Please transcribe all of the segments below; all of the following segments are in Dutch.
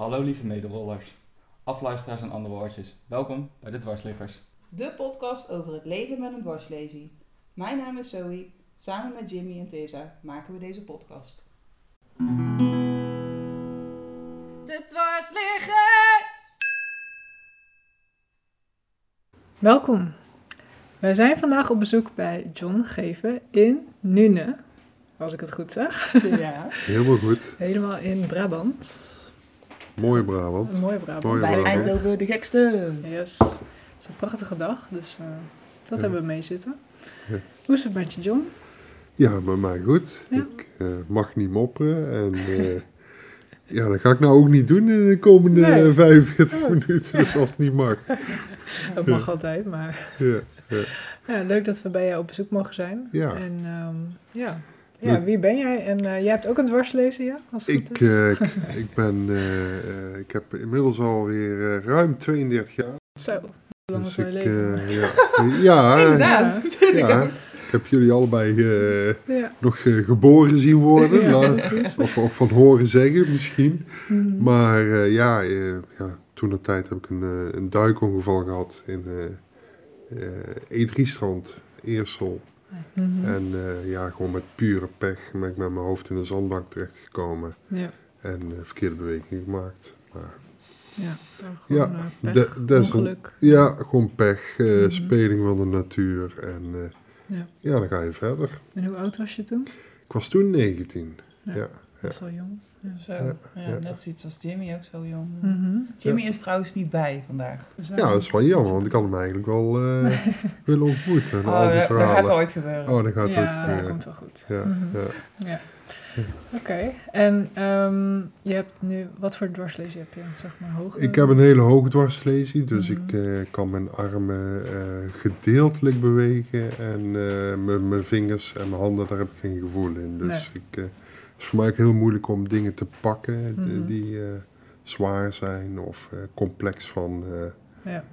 Hallo lieve medewollers, afluisteraars en andere woordjes. Welkom bij de Dwarsliggers. De podcast over het leven met een dwarslesie. Mijn naam is Zoe. Samen met Jimmy en Tessa maken we deze podcast. De dwarsliggers! Welkom. Wij zijn vandaag op bezoek bij John Geven in Nune, als ik het goed zeg. Ja. Helemaal goed. Helemaal in Brabant. Mooi Brabant. Een mooie Brabant. Bij Brabant. Eindhoven de gekste. Yes. Het is een prachtige dag, dus eh, dat Ja. hebben we mee zitten. Ja. Hoe is het met je, John? Ja, bij mij goed. Ja. Ik eh, mag niet mopperen. En eh, ja, dat ga ik nou ook niet doen in de komende Nee. 45 minuten. Dus als het niet mag. Dat mag altijd, maar Ja, ja, leuk dat we bij jou op bezoek mogen zijn. Ja. En ehm, ja. Ja, wie ben jij? En eh, jij hebt ook een dwarslezen, ja? Als ik, eh, ik, ik ben, eh, ik heb inmiddels alweer ruim 32 jaar. Zo, lang Dus is ik, leven? ja, ja, Inderdaad. ja, ik heb jullie allebei ja. nog geboren zien worden. Nou, of, of van horen zeggen misschien. Mhm. Maar ja, ja, toen de tijd heb ik een, een duikongeval gehad in eh eh E3-strand, Mhm. En eh, ja, gewoon met pure pech ben ik met mijn hoofd in een zandbak terechtgekomen. Ja, En eh, verkeerde beweging gemaakt. Maar, ja. Nou, gewoon, Ja, eh, pech, de- ja, gewoon pech, Mhm. speling van de natuur. En Ja. ja, dan ga je verder. En hoe oud was je toen? Ik was toen 19. Ja. Ja. Dat is wel jong. Ja. Zo, Ja, ja, ja. net zoiets als Jimmy, ook zo jong. Mhm. Jimmy is trouwens niet bij vandaag. Ja, dat is wel jammer, want ik had hem eigenlijk wel eh, willen ontmoeten. Oh, al die dat, dat gaat ooit gebeuren. Oh, dat gaat ja, ooit dat komt wel goed. Ja, Mhm. ja. Ja. Oké, en ehm, je hebt nu, wat voor dwarslezen heb je? Zeg maar hoge? Ik heb een hele hoge dwarslesie, dus Mhm. ik eh, kan mijn armen eh, gedeeltelijk bewegen en eh, mijn, mijn vingers en mijn handen, daar heb ik geen gevoel in. Dus Nee. ik, eh, is voor mij ook heel moeilijk om dingen te pakken eh, Mhm. die eh, zwaar zijn of eh, complex van Ja.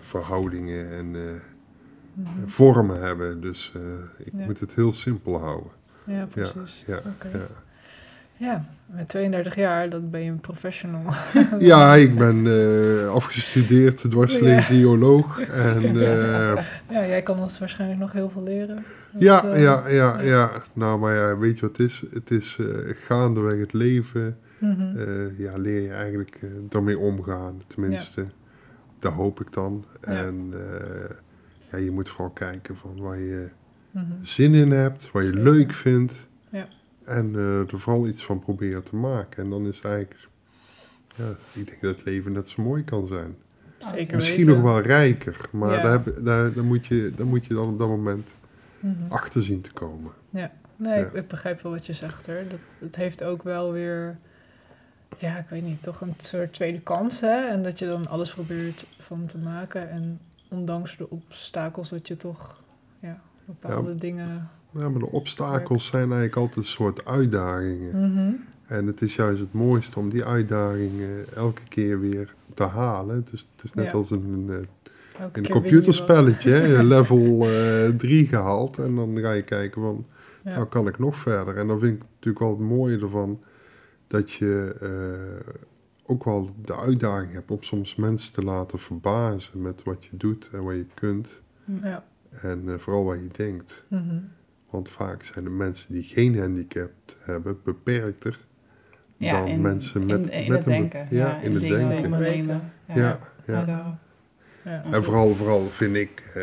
verhoudingen en Mhm. vormen hebben. Dus ik Ja. moet het heel simpel houden. ja, precies. Ja, ja. Ja, met 32 jaar, dat ben je een professional. ja, ik ben afgestudeerd dwarslesioloog en... eh, ja, jij kan ons waarschijnlijk nog heel veel leren. Dat, Ja, eh, ja, ja, ja. Nou, maar ja, weet je wat het is? Het is eh, gaandeweg het leven, mhm. eh, ja, leer je eigenlijk eh daarmee omgaan. Tenminste, dat hoop ik dan. En eh, ja, je moet vooral kijken van waar je Mhm. zin in hebt, wat je Zeker. leuk vindt. Ja. En eh, er vooral iets van proberen te maken. En dan is het eigenlijk, ja, ik denk dat het leven net zo mooi kan zijn. Zeker Misschien weten. nog wel rijker, maar Ja. daar, heb- daar, daar, moet je, daar moet je dan op dat moment Mhm. achter zien te komen. Nee, Ja. ik, ik begrijp wel wat je zegt hoor. Dat, het heeft ook wel weer, ja, ik weet niet, toch een soort tweede kans. Hè? En dat je dan alles probeert van te maken. En ondanks de obstakels dat je toch ja, bepaalde dingen... Ja, maar de obstakels zijn eigenlijk altijd een soort uitdagingen. Mhm. En het is juist het mooiste om die uitdagingen elke keer weer te halen. Dus het is net Ja. als een, eh, Elke een computerspelletje, hè, level 3 gehaald. En dan ga je kijken van. Ja. nou kan ik nog verder. En dan vind ik natuurlijk wel het mooie ervan dat je eh, ook wel de uitdaging hebt om soms mensen te laten verbazen met wat je doet en wat je kunt. ja. En eh, vooral wat je denkt. Mhm. Want vaak zijn de mensen die geen handicap hebben beperkter Ja, dan in, mensen met, in, in met het een- denken. Ja, in het denken. Ja, ja. Ja. En vooral, vooral vind ik, eh,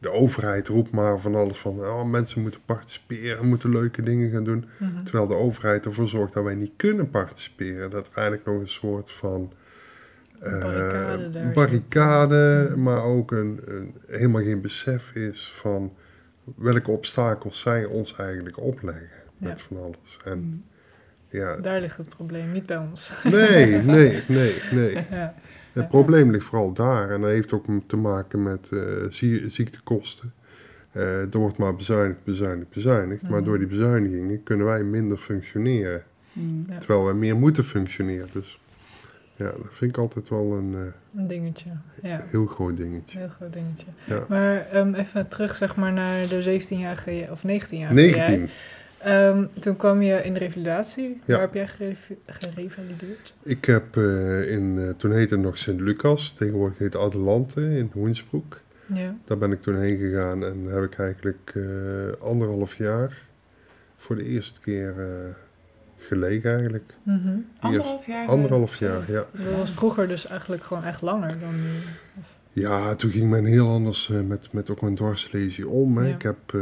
de overheid roept maar van alles van, oh, mensen moeten participeren, moeten leuke dingen gaan doen. Mhm. Terwijl de overheid ervoor zorgt dat wij niet kunnen participeren. Dat er eigenlijk nog een soort van eh, Barricade barricade, zit. maar ook een, een, helemaal geen besef is van welke obstakels zij ons eigenlijk opleggen met Ja. van alles. En Mhm. ja, Daar ligt het probleem, niet bij ons. nee, nee, nee, nee. ja. Het probleem ligt vooral daar en dat heeft ook te maken met eh, zie- ziektekosten. Eh, er wordt maar bezuinigd, bezuinigd, bezuinigd. Maar Mhm. door die bezuinigingen kunnen wij minder functioneren. Mm. Ja. Terwijl wij meer moeten functioneren. Dus ja, dat vind ik altijd wel een eh, Een dingetje, ja. heel groot dingetje. Heel groot dingetje. Ja. Maar ehm, even terug zeg maar naar de 17-jarige, of 19-jarige 19. Ehm, toen kwam je in de revalidatie. Ja. Waar heb jij gerev- gerevalideerd? Ik heb eh, in, eh, toen heette het nog Sint-Lucas, tegenwoordig heet het Adelante in Hoensbroek. Ja. Daar ben ik toen heen gegaan en heb ik eigenlijk eh, anderhalf jaar voor de eerste keer eh, gelegen eigenlijk. Mhm. Anderhalf jaar. Anderhalf jaar, ja. Dus dat was vroeger dus eigenlijk gewoon echt langer dan nu. Of- Ja, toen ging men heel anders eh, met, met ook mijn dwarslesie om. Hè. Ja. Ik heb eh,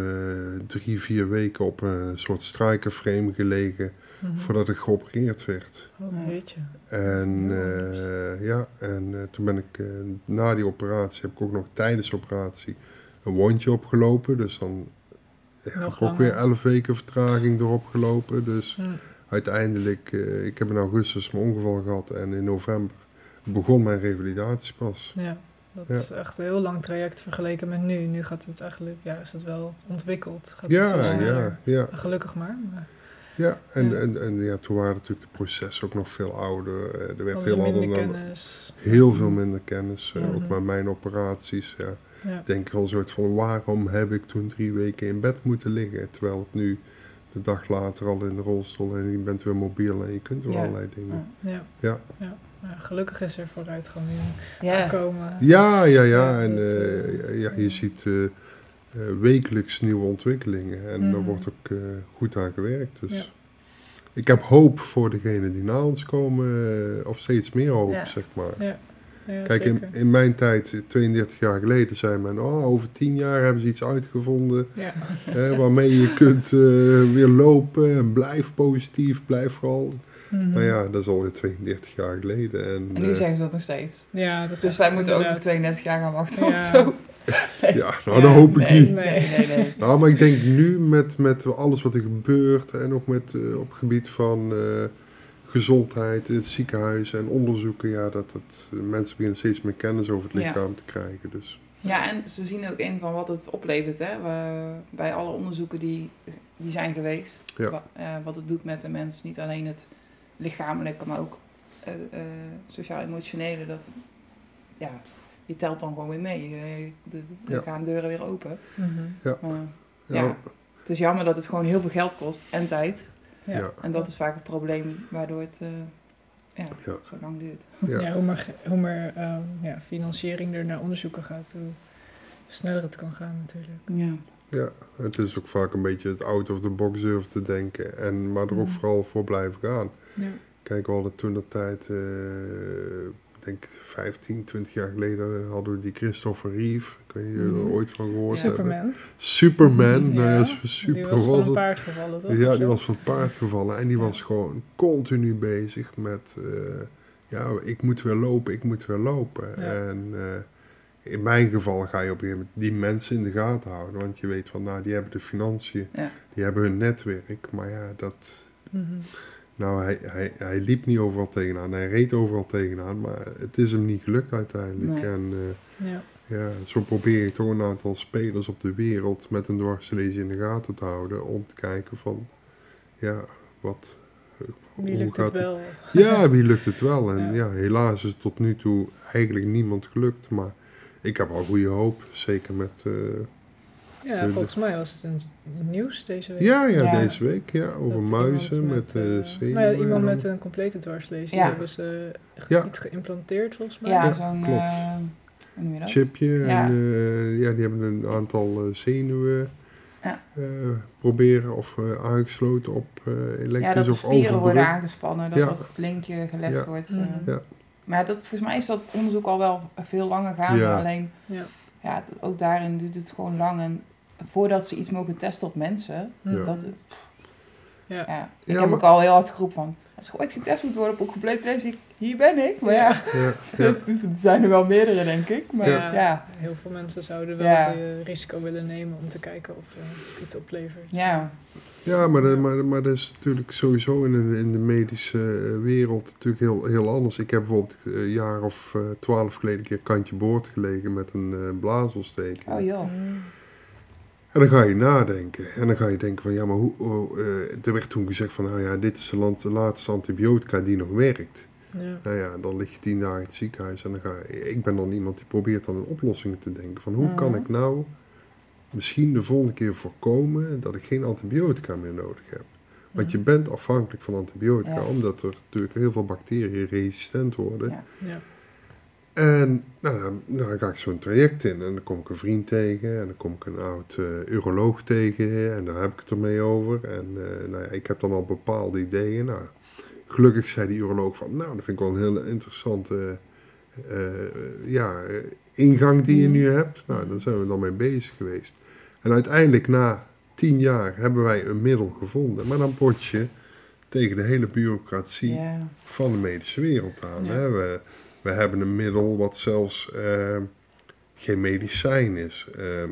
drie, vier weken op een soort strijkerframe gelegen Mhm. voordat ik geopereerd werd. Oh, weet je. En ja, en eh, toen ben ik na die operatie, heb ik ook nog tijdens de operatie een wondje opgelopen. Dus dan heb ik ook langer. weer elf weken vertraging erop gelopen. Dus uiteindelijk, ik heb in augustus mijn ongeval gehad en in november begon mijn revalidatie pas. Ja, dat Ja. is echt een heel lang traject vergeleken met nu. Nu gaat het eigenlijk, ja, is het wel ontwikkeld. Gaat het Ja, veel ja, ja. Gelukkig maar. maar Ja, en, Ja. En, en ja, toen waren natuurlijk de processen ook nog veel ouder. Eh, Er werd heel, ander kennis. heel veel minder kennis. eh. Ook met mijn operaties. Ja. Ja. Ik denk wel een soort van waarom heb ik toen drie weken in bed moeten liggen. Terwijl het nu de dag later al in de rolstoel en je bent weer mobiel en je kunt weer allerlei dingen. Ja. Ja. Gelukkig is er vooruitgang in Ja. gekomen. Ja, ja, ja. Ja, En eh, eh, ja, je ziet eh, eh, wekelijks nieuwe ontwikkelingen. En daar Mhm. wordt ook eh, goed aan gewerkt. Dus Ja. ik heb hoop voor degenen die na ons komen. of steeds meer hoop, Ja. zeg maar. Ja, ja Kijk, in, mijn tijd, 32 jaar geleden, zei men... Oh, over 10 jaar hebben ze iets uitgevonden... Ja. hè, waarmee je kunt eh, weer lopen en blijf positief, blijf vooral... Nou ja, dat is alweer 32 jaar geleden. En, En nu eh, zeggen ze dat nog steeds. Ja, dat is Dus wij moeten ook nog inderdaad- 32 jaar gaan wachten Ja. of zo. ja, nou, dat hoop ik nee, niet. Nee, nee, nee. Nou, maar ik denk nu met, met alles wat er gebeurt... en ook met, eh, op het gebied van eh, gezondheid in het ziekenhuis en onderzoeken... ja, dat het, mensen beginnen steeds meer kennis over het Ja. lichaam te krijgen. Dus Ja, en ze zien ook in van wat het oplevert. Hè? We- bij alle onderzoeken die, die zijn geweest. Ja. Wa- eh, wat het doet met de mens. Niet alleen het lichamelijke, maar ook eh, eh, sociaal-emotionele. Dat, ja, je telt dan gewoon weer mee. Je- de, de Ja. gaan deuren weer open. Mhm. Maar, ja, ja, het is jammer dat het gewoon heel veel geld kost en tijd. Ja. Ja. En dat is vaak het probleem waardoor het eh, ja, Ja. zo lang duurt. ja. Ja, hoe meer, hoe meer ehm, ja, financiering er naar onderzoeken gaat, hoe sneller het kan gaan natuurlijk. Ja. Ja, het is ook vaak een beetje het out of the box durven te denken. En, maar er ook Mhm. vooral voor blijven gaan. Ja. Kijk, we hadden toen de tijd, eh, ik denk 15, 20 jaar geleden, hadden we die Christopher Reeve. Ik weet niet of jullie er Mhm. ooit van gehoord hebben. Superman. Superman, Ja, nou ja, super die was van het. paard gevallen, toch? Ja, die was van het paard gevallen en die was gewoon continu bezig met, eh, ja, ik moet weer lopen, ik moet weer lopen. En eh, in mijn geval ga je op een gegeven moment die mensen in de gaten houden, want je weet van, nou, die hebben de financiën, Ja. die hebben hun netwerk, maar ja, dat, Mhm. Nou, hij, hij, hij liep niet overal tegenaan, hij reed overal tegenaan, maar het is hem niet gelukt uiteindelijk. Nee. En eh, Ja. ja, zo probeer je toch een aantal spelers op de wereld met een dwarslesie in de gaten te houden. Om te kijken van, ja, wat... eh, Wie hoe lukt het gaat wel? Ja, wie lukt het wel? En Ja. ja. helaas is het tot nu toe eigenlijk niemand gelukt. Maar ik heb al goede hoop, zeker met... eh, Ja, de- volgens mij was het een nieuws deze week. ja, ja, Ja. deze week, ja, over Dat muizen met, eh eh, zenuwen. nou ja, iemand met een complete dwarslezing. Ja. hebben ze Ja. iets geïmplanteerd volgens mij. Ja, Ja, zo'n... eh, dat? chipje. Ja. En eh, ja, die hebben een aantal eh, zenuwen Ja. eh, proberen of eh, aangesloten op eh elektrisch Ja, dat de of spieren worden aangespannen, dat Ja. dat linkje gelegd Ja. wordt. eh. Mhm. Ja. Maar dat, volgens mij is dat onderzoek al wel veel langer gaande. Ja. Alleen, Ja. ja, ook daarin duurt het gewoon lang. En voordat ze iets mogen testen op mensen, Mhm. dat, Ja. ja. Ik Ja, heb maar- ook al heel hard geroepen van, als je ooit getest moet worden op een complete lezing, hier ben ik. Maar ja, Ja, ja. er zijn er wel meerdere, denk ik. Maar Ja. ja, Heel veel mensen zouden wel Ja. het eh, risico willen nemen om te kijken of eh, het iets oplevert. ja, Ja, maar, dat- maar, maar dat is natuurlijk sowieso in, de- in de medische eh, wereld natuurlijk heel, heel anders. Ik heb bijvoorbeeld eh, een jaar of eh, twaalf geleden een keer kantje boord gelegen met een eh blaasontsteking. oh joh. En dan ga je nadenken. En dan ga je denken van, ja, maar hoe... hoe, eh, er werd toen gezegd van, nou ja, dit is de land- de laatste antibiotica die nog werkt. Ja. Nou ja, dan lig je tien dagen in het ziekenhuis. En dan ga ik ben dan iemand die probeert dan in oplossingen te denken. Van, hoe kan ik nou misschien de volgende keer voorkomen dat ik geen antibiotica meer nodig heb. Want je bent afhankelijk van antibiotica, Ja. omdat er natuurlijk heel veel bacteriën resistent worden. Ja. En nou, dan, nou, dan ga ik zo'n traject in en dan kom ik een vriend tegen en dan kom ik een oud eh, uroloog tegen en daar heb ik het ermee over. En eh, nou ja, ik heb dan al bepaalde ideeën. Nou, gelukkig zei die uroloog van, nou, dat vind ik wel een hele interessante eh, ja, ingang die je nu hebt. Nou, daar zijn we dan mee bezig geweest. En uiteindelijk na tien jaar hebben wij een middel gevonden. Maar dan bot je tegen de hele bureaucratie van de medische wereld aan. Ja. Hè? We, we hebben een middel wat zelfs eh, geen medicijn is. Ehm,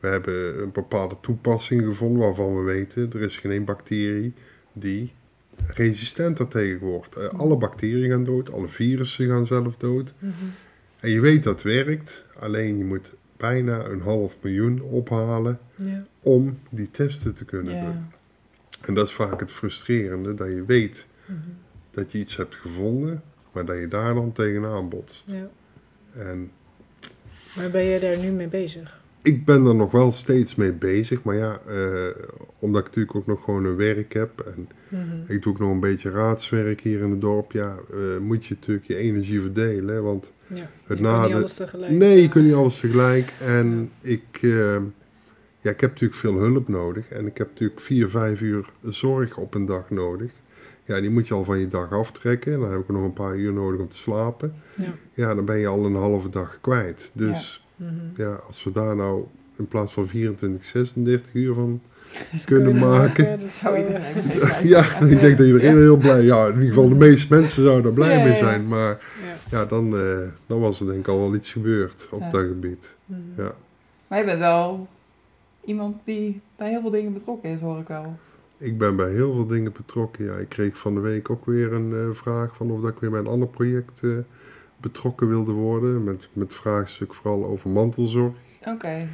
we hebben een bepaalde toepassing gevonden waarvan we weten, er is geen één bacterie die resistent daartegen wordt. Eh, alle bacteriën gaan dood, alle virussen gaan zelf dood. Mhm. En je weet dat werkt, alleen je moet bijna een half miljoen ophalen Ja. om die testen te kunnen doen. En dat is vaak het frustrerende, dat je weet Mhm. dat je iets hebt gevonden, maar dat je daar dan tegenaan botst. ja. En Maar ben je daar nu mee bezig? ik ben er nog wel steeds mee bezig, maar ja, eh, omdat ik natuurlijk ook nog gewoon een werk heb en Mhm. ik doe ook nog een beetje raadswerk hier in het dorp, ja, eh, moet je natuurlijk je energie verdelen, want Ja. Het je kan nade- niet alles tegelijk. nee, je eh, kunt niet alles tegelijk en ik, ja, ik heb natuurlijk veel hulp nodig en ik heb natuurlijk vier, vijf uur zorg op een dag nodig. Ja, die moet je al van je dag aftrekken. Dan heb ik nog een paar uur nodig om te slapen. Ja. Ja, dan ben je al een halve dag kwijt. Dus Mhm. ja, als we daar nou in plaats van 24, 36 uur van Dus kunnen maken. dat Dat zou iedereen zijn. Ja, ik denk dat iedereen er heel blij Ja, in ieder geval de meeste mensen zouden er blij Ja, mee ja. zijn. Maar Ja. ja, dan, eh, dan was er denk ik al wel iets gebeurd op Ja. dat gebied. Mhm. Ja. Maar je bent wel iemand die bij heel veel dingen betrokken is, hoor ik wel. Ik ben bij heel veel dingen betrokken. Ja, ik kreeg van de week ook weer een eh, vraag van of dat ik weer bij een ander project eh, betrokken wilde worden. Met, met vraagstuk vooral over mantelzorg. Oké.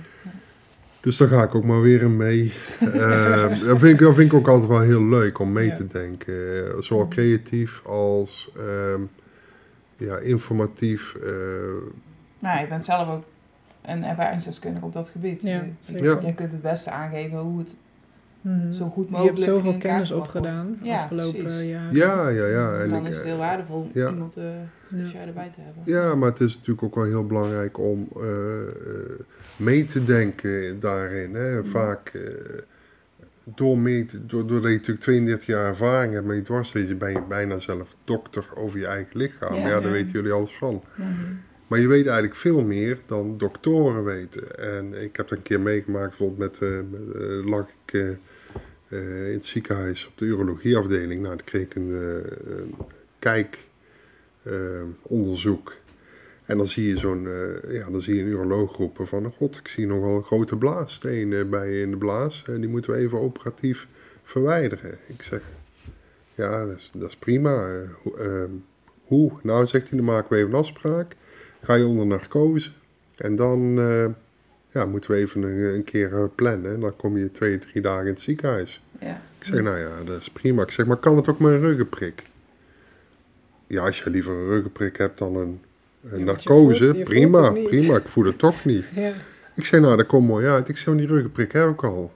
Dus daar ga ik ook maar weer in mee. Eh, dat, vind ik, dat vind ik ook altijd wel heel leuk om mee Ja. te denken. Eh, zowel creatief als ehm, ja, informatief. eh, Nou, je bent zelf ook een ervaringsdeskundige op dat gebied. Ja, Je- zeker. Ja. Jij kunt het beste aangeven hoe het Mhm. zo goed Je mogelijk hebt zoveel kennis opgedaan Ja, afgelopen precies. jaren. ja, ja, ja. En dan ik, is het eh, heel waardevol om ja. iemand eh Ja. als jij erbij te hebben. Ja, maar het is natuurlijk ook wel heel belangrijk om eh, eh, mee te denken daarin. Hè. Vaak eh, door mee te- door- doordat je natuurlijk 32 jaar ervaring hebt met je dwarslezen, ben je bijna zelf dokter over je eigen lichaam. Ja, Ja, daar ja. weten jullie alles van. Maar je weet eigenlijk veel meer dan doktoren weten. En ik heb dat een keer meegemaakt, bijvoorbeeld met, eh, met, eh, lag ik eh, in het ziekenhuis op de urologieafdeling. Nou, dan kreeg ik een, kijkonderzoek. en dan zie je zo'n, eh, ja, dan zie je een uroloog roepen van, oh god, ik zie nogal grote blaassteen eh, bij je in de blaas. En die moeten we even operatief verwijderen. Ik zeg, ja, dat is, dat is prima. Hoe? Nou, zegt hij, dan maken we even een afspraak. Ga je onder narcose. En dan eh, ja, moeten we even een, een keer eh, plannen. En dan kom je twee, drie dagen in het ziekenhuis. Ja. Ik zeg, nou ja, dat is prima. Ik zeg, maar kan het ook met een ruggenprik? Ja, als je liever een ruggenprik hebt dan een, Ja, narcose, voelt- prima, prima. Ik voel het toch niet. Ja. Ik zei, nou, dat komt mooi uit. Ik zei, maar die ruggenprik heb ik al.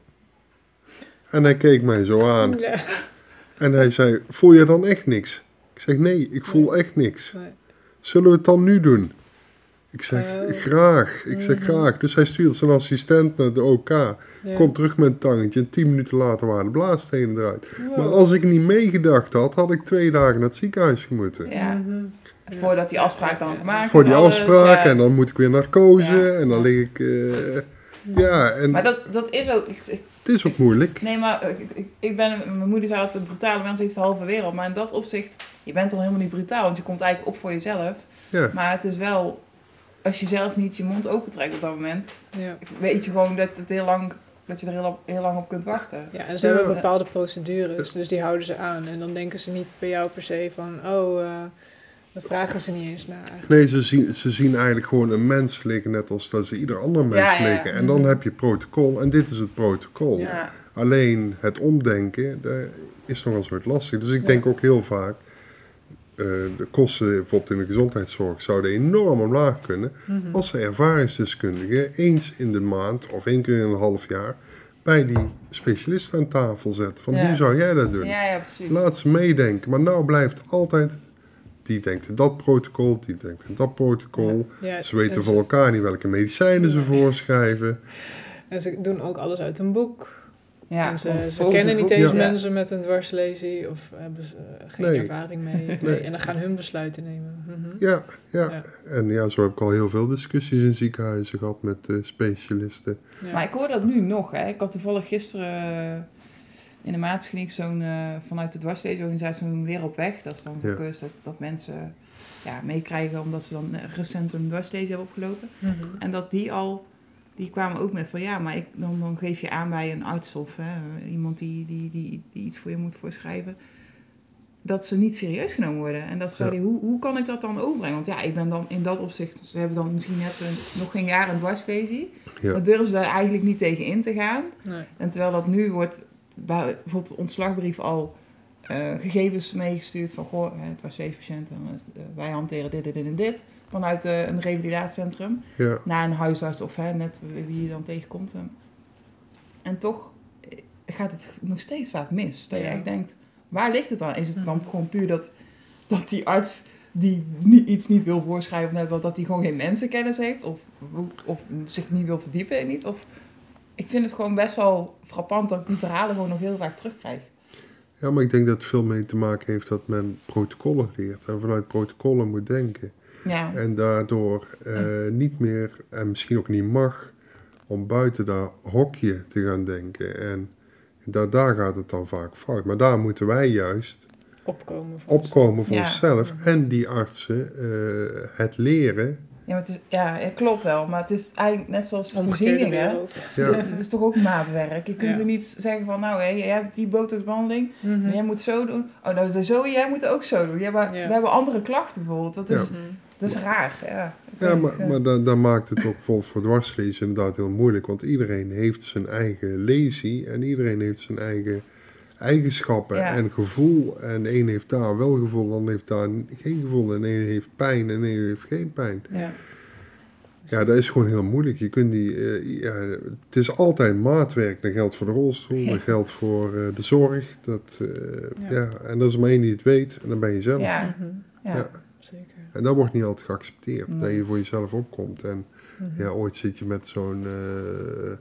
En hij keek mij zo aan. Ja. En hij zei, voel je dan echt niks? Ik zeg, nee, ik voel echt niks. Nee. Zullen we het dan nu doen? Ik zeg, Oh. graag. Ik zeg, Mhm. graag. Dus hij stuurt zijn assistent naar de OK. Ja. Komt terug met een tangetje. En tien minuten later waren de blaasstenen eruit. Wow. Maar als ik niet meegedacht had, had ik twee dagen naar het ziekenhuis moeten. Ja. Mhm. Voordat die afspraak dan gemaakt Voor die alles, afspraak. ja. En dan moet ik weer narcose. Ja. En dan lig ik... eh, ja, en Maar dat, dat is ook... Ik, ik- het is ook moeilijk. nee, maar ik, ik, ik ben... Mijn moeder zei altijd, brutale mensen heeft de halve wereld. Maar in dat opzicht, je bent al helemaal niet brutaal. Want je komt eigenlijk op voor jezelf. Ja. Maar het is wel... Als je zelf niet je mond opentrekt op dat moment... Ja. weet je gewoon dat, het heel lang, dat je er heel, op- heel lang op kunt wachten. ja, en ze Ja. hebben bepaalde procedures, dus die houden ze aan. En dan denken ze niet bij jou per se van, oh, eh dan vragen ze niet eens naar. eigenlijk. Nee, ze zien, ze zien eigenlijk gewoon een mens liggen, net als dat ze ieder ander mens Ja, ja. liggen. En dan Mhm. heb je protocol, en dit is het protocol. Ja. Alleen het omdenken dat is nog wel eens wat lastig. Dus ik Ja. denk ook heel vaak, de kosten bijvoorbeeld in de gezondheidszorg zouden enorm omlaag kunnen Mhm. als de ervaringsdeskundigen eens in de maand of één keer in een half jaar bij die specialist aan tafel zetten. Van Ja. hoe zou jij dat doen? Ja, ja, precies. Laat ze meedenken. Maar nou blijft altijd, die denkt in dat protocol, die denkt in dat protocol. Ze weten en van elkaar niet welke medicijnen ze voorschrijven. En ze doen ook alles uit een boek. Ja, en ze, kennen niet eens Ja. mensen met een dwarslesie of hebben ze eh, geen Nee. ervaring mee. Nee. Nee. En dan gaan hun besluiten nemen. Mhm. Ja, ja, Ja. En ja, zo heb ik al heel veel discussies in ziekenhuizen gehad met eh, specialisten. Ja. Maar ik hoor dat nu nog. Hè. Ik had toevallig gisteren eh, in de maatskliniek zo'n, eh, vanuit de dwarsleesorganisatie zo'n weer op weg. Dat is dan Ja. gekust dat, dat mensen ja, meekrijgen omdat ze dan recent een dwarslesie hebben opgelopen. Mhm. En dat die al, die kwamen ook met van ja, maar ik, dan, dan geef je aan bij een arts of hè, iemand die, die, die, die iets voor je moet voorschrijven. Dat ze niet serieus genomen worden. En dat ze Ja. zeiden, hoe, hoe kan ik dat dan overbrengen? Want ja, ik ben dan in dat opzicht, ze hebben dan misschien net een, nog geen jaar een dwarslesie. Ja. Dan durven ze daar eigenlijk niet tegen in te gaan. Nee. En terwijl dat nu wordt, bij bijvoorbeeld de ontslagbrief al eh, gegevens meegestuurd van, goh, hè, het was zeven patiënten, eh, wij hanteren dit, dit, dit en dit. Vanuit eh, een revalidatiecentrum Ja, naar een huisarts of hè, net wie je dan tegenkomt. En toch eh, gaat het nog steeds vaak mis. Dat je echt denkt, waar ligt het dan? Is het dan Mhm. gewoon puur dat, dat die arts die niet, iets niet wil voorschrijven, of net wel, dat hij gewoon geen mensenkennis heeft? Of, of zich niet wil verdiepen in iets? Of, ik vind het gewoon best wel frappant dat ik die verhalen gewoon nog heel vaak terugkrijg. ja, maar ik denk dat het veel mee te maken heeft dat men protocollen leert. En vanuit protocollen moet denken. Ja, En daardoor eh, niet meer, en misschien ook niet mag, om buiten dat hokje te gaan denken. En daar, daar gaat het dan vaak fout. Maar daar moeten wij juist Opkomen. voor opkomen voor Ja. onszelf. En die artsen eh, het leren. ja, maar het is, ja, het klopt wel. Maar het is eigenlijk net zoals voorzieningen. Ja, Het is toch ook maatwerk. Je kunt Ja. er niet zeggen van, nou, hé, jij hebt die botoxbehandeling. Mhm. Jij moet zo doen. Oh, nou, zo, jij moet ook zo doen. Jij, maar Ja. We hebben andere klachten bijvoorbeeld. Dat is, Mhm. Dat is raar. Ja, ja maar, maar dan, dan maakt het ook bijvoorbeeld voor dwarslezen inderdaad heel moeilijk. Want iedereen heeft zijn eigen lesie en iedereen heeft zijn eigen eigenschappen Ja. en gevoel. En de een heeft daar wel gevoel, de ander heeft daar geen gevoel. En de een heeft pijn en de een heeft geen pijn. ja. Ja, dat is gewoon heel moeilijk. Je kunt die, eh, ja, het is altijd maatwerk. Dat geldt voor de rolstoel, dat geldt voor eh, de zorg. Dat, eh, Ja. ja. en er is maar één die het weet en dan ben je zelf. Ja, Mhm. ja. Ja. Zeker. En dat wordt niet altijd geaccepteerd, dat je voor jezelf opkomt. En Mhm. ja, ooit zit je met zo'n eh,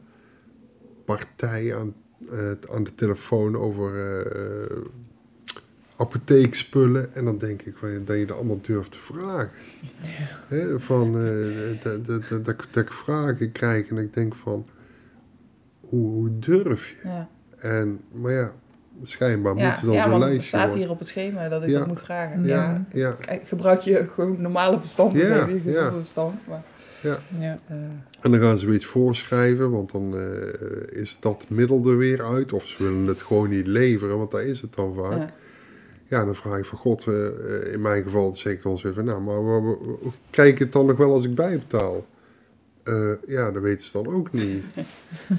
partij aan, eh, aan de telefoon over eh, apotheekspullen. En dan denk ik wel dat je dat allemaal durft te vragen. Hè, van, dat, dat, dat, dat, dat ik vragen krijg en ik denk van, hoe, hoe durf je? Ja, En, maar ja, schijnbaar ja. moet het dan ja zo'n want het lijstje staat hier op het schema dat ik Ja. dat moet vragen. Ja, Ja. Kijk, gebruik je gewoon normale verstand Ja, je gezonde verstand. Maar, ja. Ja. eh, En dan gaan ze weer iets voorschrijven, want dan eh, is dat middel er weer uit. Of ze willen het gewoon niet leveren, want daar is het dan vaak. ja. Dan vraag ik van God, eh, in mijn geval zeg ik dan zo even, nou, maar wa- krijg ik het dan nog wel als ik bijbetaal? Eh, ja, dat weten ze dan ook niet.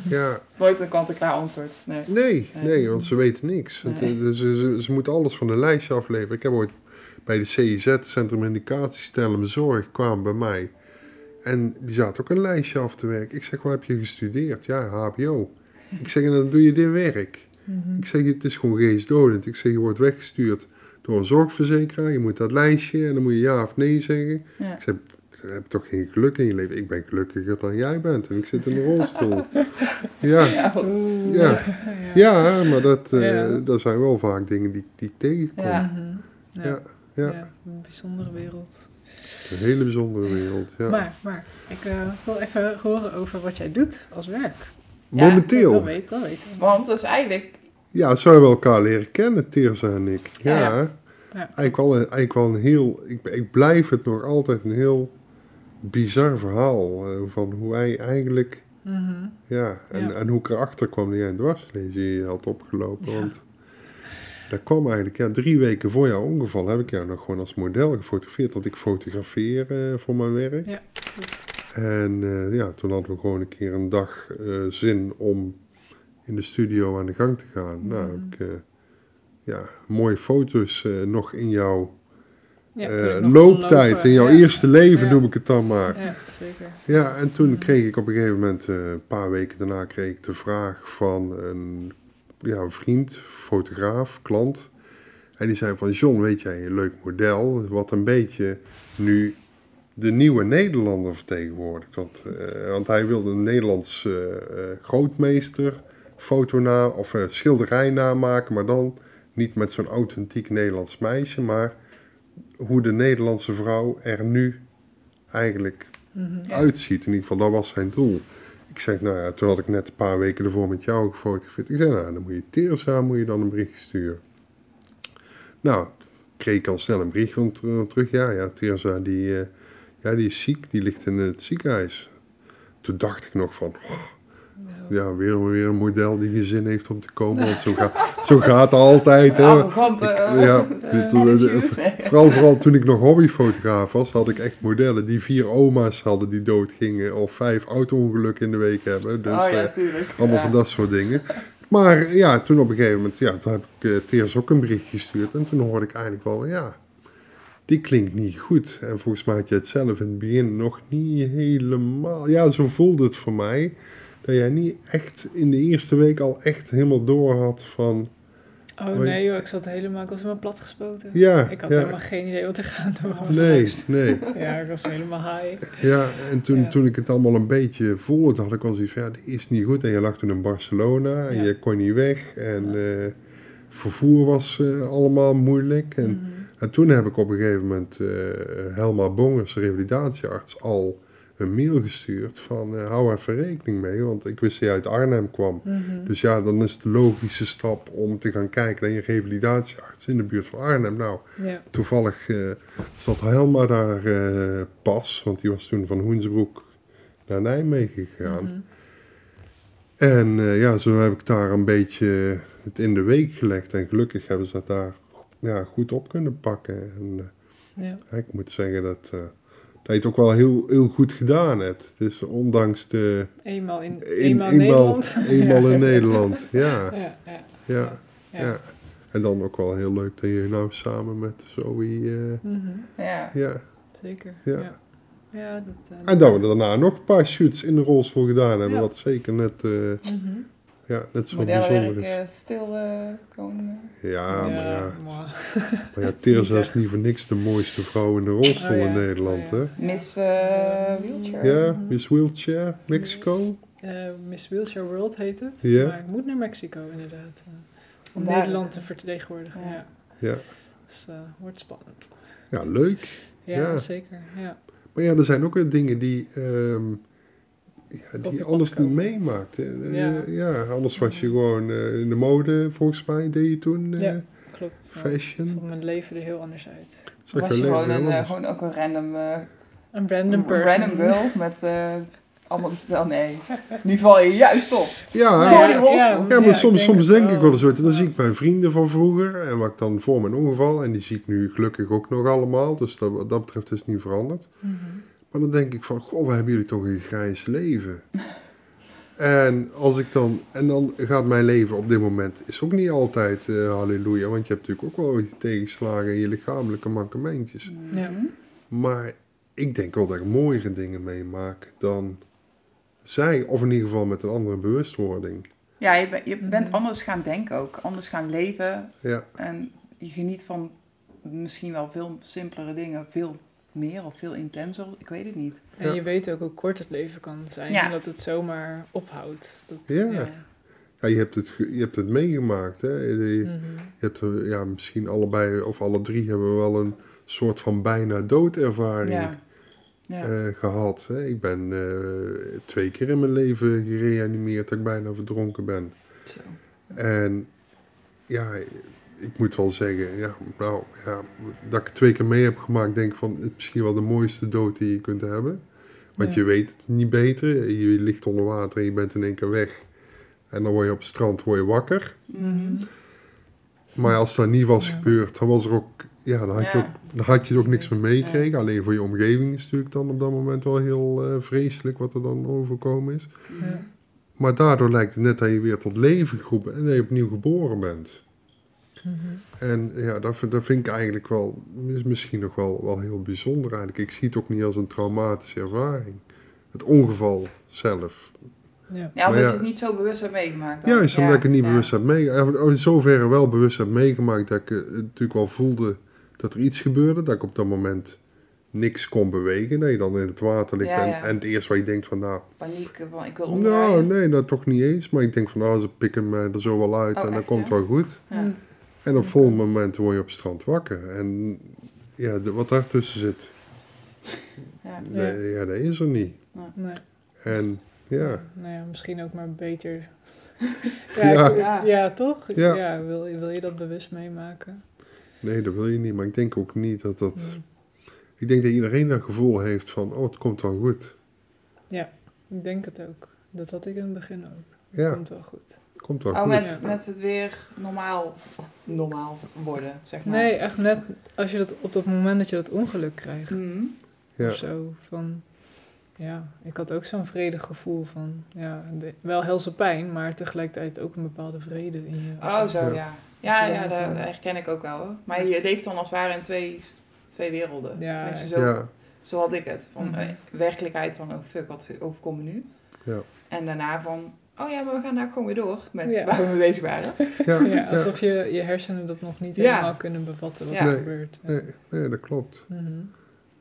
ja, Het is nooit een kant-en-klaar antwoord. Nee. nee, Nee. nee, want ze weten niks. Nee. eh, ze, ze, ze moeten alles van een lijstje afleveren. Ik heb ooit bij de CIZ, Centrum Indicatie Stellen Zorg, kwamen bij mij. En die zaten ook een lijstje af te werken. Ik zeg, waar heb je gestudeerd? Ja, HBO. Ik zeg, en dan doe je dit werk. Mhm. Ik zeg, het is gewoon geestdodend. Ik zeg, je wordt weggestuurd door een zorgverzekeraar. Je moet dat lijstje en dan moet je ja of nee zeggen. Ja. Ik zeg, je hebt toch geen geluk in je leven? Ik ben gelukkiger dan jij bent en ik zit in een rolstoel. ja, Ja, ja. Ja, maar dat, eh, Ja. dat zijn wel vaak dingen die, die ik tegenkom. Ja. Mhm. Ja. Ja, Ja. ja. een bijzondere wereld. Een hele bijzondere wereld. Ja. Maar, maar ik eh, wil even horen over wat jij doet als werk. Ja, Momenteel, Dat weet, dat weten we. Want dat is eigenlijk... ja, zouden we elkaar leren kennen, Tirza en ik. Ja, Ja. Ja. Eigenlijk, wel, een- eigenlijk wel een heel, ik, ik blijf het nog altijd een heel bizar verhaal eh, van hoe hij eigenlijk, Mhm. ja, en, Ja. en hoe ik erachter kwam dat jij een dwarslesie had opgelopen. Ja. Want dat kwam eigenlijk, ja, drie weken voor jouw ongeval heb ik jou nog gewoon als model gefotografeerd, dat ik fotografeer eh, voor mijn werk. Ja. En eh, ja, toen hadden we gewoon een keer een dag zin om in de studio aan de gang te gaan. Nou, Mhm. heb ik ja, mooie foto's nog in jouw Ja, kon looptijd in jouw ja. eerste leven, Ja. noem ik het dan maar. Ja, zeker. Ja, en toen Mhm. kreeg ik op een gegeven moment, eh, een paar weken daarna, kreeg ik de vraag van een, ja, een vriend, fotograaf, klant. En die zei van, John, weet jij een leuk model, wat een beetje nu de nieuwe Nederlander vertegenwoordigt. Want, eh, want hij wilde een Nederlands grootmeester foto na, of schilderij namaken, maar dan niet met zo'n authentiek Nederlands meisje, maar hoe de Nederlandse vrouw er nu eigenlijk Mhm. Uitziet. In ieder geval, dat was zijn doel. Ik zeg, nou ja, toen had ik net een paar weken ervoor met jou gefotografeerd. Ik zei, nou, dan moet je Teresa, moet je dan een bericht sturen. Nou, kreeg ik al snel een bericht van ter- terug. Ja, ja, Teresa, die, eh, ja, die is ziek, die ligt in het ziekenhuis. Toen dacht ik nog van, oh, ja, weer, weer een model die geen zin heeft om te komen. Want zo, gaat zo gaat het altijd, hè. Arrogante... Ja, eh. Vooral, vooral toen ik nog hobbyfotograaf was, had ik echt modellen die vier oma's hadden die doodgingen. Of vijf auto-ongelukken in de week hebben. Dus oh ja, eh, allemaal ja. van dat soort dingen. Maar ja, toen op een gegeven moment, ja, toen heb ik uh, Teers ook een bericht gestuurd. En toen hoorde ik eigenlijk wel, ja, die klinkt niet goed. En volgens mij had je het zelf in het begin nog niet helemaal... Ja, zo voelde het voor mij. Dat jij niet echt in de eerste week al echt helemaal door had van... Oh nee joh, ik zat helemaal, ik was helemaal plat gespoten. Ja, Ik had ja. helemaal geen idee wat er gaande was. Nee, nee. Ja, ik was helemaal high. Ja, en toen, Ja. toen ik het allemaal een beetje voelde, had ik wel zoiets van, ja, dit is niet goed. En je lag toen in Barcelona en Ja. je kon niet weg. En eh, vervoer was eh, allemaal moeilijk. En, Mhm. en toen heb ik op een gegeven moment eh Helma Bongers, revalidatiearts, al een mail gestuurd van, eh, hou even rekening mee. Want ik wist dat je uit Arnhem kwam. Mhm. Dus ja, dan is de logische stap om te gaan kijken naar je revalidatiearts in de buurt van Arnhem. Nou, Ja. Toevallig eh, zat Helma daar eh, pas, want die was toen van Hoensbroek naar Nijmegen gegaan. Mhm. En ja, zo heb ik daar een beetje het in de week gelegd. En gelukkig hebben ze dat daar ja, goed op kunnen pakken. En Ja. ik moet zeggen dat, dat je het ook wel heel, heel goed gedaan hebt. Dus ondanks de... Eenmaal in, een- eenmaal in Nederland. Eenmaal Ja. in Nederland, ja. Ja, ja, ja, ja. ja. En dan ook wel heel leuk dat je nou samen met Zoe... eh, Mhm. Ja. ja, Zeker. Ja. Ja. Ja, dat, eh, En dat we daarna nog een paar shoots in de rolstoel gedaan hebben, Ja. wat zeker net, eh, mhm. Ja, net zo bijzonder Modellenwerk is. eh, stil eh, komen. Ja, maar ja, maar ja Teresa Niet is niet voor niks de mooiste vrouw in de rolstoel Oh ja, in Nederland, oh ja. hè? Miss eh, Wheelchair. Ja, Mhm. Miss Wheelchair, Mexico. Eh, Miss Wheelchair World heet het. Ja. Maar ik moet naar Mexico inderdaad. eh, om Daar Nederland is te vertegenwoordigen. Ja. Ja. Ja. Dus eh wordt spannend. ja, leuk. Ja, Ja. zeker. Ja. Maar ja, er zijn ook weer dingen die, ehm, ja, die anders niet komen. meemaakt. hè. Eh, Ja. ja, anders was je gewoon eh, in de mode, volgens mij, deed je toen. eh, Ja. Klopt. Ja. Fashion. Vond mijn leven er heel anders uit. Zag Was je gewoon, een, eh, gewoon ook een random, eh, Een random een person. random girl met eh, allemaal stel. Nee, nu val je juist op. Ja, Ja, ja. Ja, maar soms, soms denk ik wel eens, weet je, dan Ja. zie ik mijn vrienden van vroeger en wat ik dan voor mijn ongeval, en die zie ik nu gelukkig ook nog allemaal, dus dat, wat dat betreft is het niet veranderd. Mhm. Maar dan denk ik van, goh, wat hebben jullie toch een grijs leven. en, als ik dan, en dan gaat mijn leven op dit moment, is ook niet altijd eh, halleluja, want je hebt natuurlijk ook wel je tegenslagen en je lichamelijke mankementjes. Ja. Maar ik denk wel dat ik mooiere dingen meemaak dan zij, of in ieder geval met een andere bewustwording. Ja, je, ben- je bent Mhm. anders gaan denken ook. Anders gaan leven. Ja. En je geniet van misschien wel veel simpelere dingen. Veel meer of veel intenser. Ik weet het niet. En Ja. je weet ook hoe kort het leven kan zijn. Ja. En dat het zomaar ophoudt. Dat, Ja. Ja, je hebt het, je hebt het meegemaakt. Hè? Je, Mhm. je hebt ja, misschien allebei of alle drie hebben we wel een soort van bijna doodervaring Ja. Ja. eh, gehad. Hè? Ik ben eh, twee keer in mijn leven gereanimeerd dat ik bijna verdronken ben. Zo. En ja, ik moet wel zeggen, ja, nou, ja, dat ik twee keer mee heb gemaakt, denk ik van, het is misschien wel de mooiste dood die je kunt hebben. Want Ja. je weet het niet beter. Je ligt onder water en je bent in één keer weg. En dan word je op het strand word je wakker. Mhm. Maar als dat niet was Ja. gebeurd, dan was er ook, ja, dan had, Je, ook, dan had je er ook niks meer meegekregen. Alleen voor je omgeving is het natuurlijk dan op dat moment wel heel eh, vreselijk wat er dan overkomen is. Ja. Maar daardoor lijkt het net dat je weer tot leven geroepen en dat je opnieuw geboren bent. Mhm. En ja, dat, vind- dat vind ik eigenlijk wel, is misschien nog wel, wel heel bijzonder eigenlijk. Ik zie het ook niet als een traumatische ervaring. Het ongeval zelf. Ja. Ja, omdat ja. je het niet zo bewust hebt meegemaakt. dan. Juist omdat ik het niet ja. bewust heb meegemaakt. In zoverre wel bewust heb meegemaakt dat ik eh, natuurlijk wel voelde dat er iets gebeurde. Dat ik op dat moment niks kon bewegen. Dat je dan in het water ligt. Ja, en, ja. en het eerste wat je denkt van nou, Paniek eh, van ik wil nou omdraaien. nee, dat toch niet eens. Maar ik denk van nou, ze pikken me er zo wel uit Oh, en dan echt, komt het ja? wel goed. Ja. En op volgende moment word je op het strand wakker. En ja, de, wat daartussen zit, Ja. nee, ja, dat is er niet. Nee. En ja, Nou ja, misschien ook maar beter. Ja. ja, ik- Ja. ja, toch? Ja. Ja. wil, je- wil je dat bewust meemaken? nee, dat wil je niet. Maar ik denk ook niet dat dat... Ik denk dat iedereen dat gevoel heeft van, oh, het komt wel goed. Ik denk het ook. Dat had ik in het begin ook. Het Ja, komt wel goed. Komt wel Oh, goed. met, met het weer normaal, normaal worden, zeg maar. Nee, echt net als je dat op dat moment dat je dat ongeluk krijgt. Mhm. Ja. Of zo. Van, ja, ik had ook zo'n vredig gevoel van, ja, de- wel helse pijn, maar tegelijkertijd ook een bepaalde vrede in je. Oh, zo, Ja. ja. Ja, ja, dat herken ik ook wel. Hoor. Maar je leeft dan als het ware in twee, twee werelden. Ja, Tenminste, zo, Ja, zo had ik het. Van Mhm. eh, werkelijkheid van, oh fuck, wat overkomt me nu? ja, En daarna van, oh ja, maar we gaan daar gewoon weer door met Ja. waar we mee bezig waren. ja, Ja, ja. alsof je, je hersenen dat nog niet Ja. helemaal kunnen bevatten wat Ja. er Nee, gebeurt. Ja. Nee, nee, dat klopt. Mhm.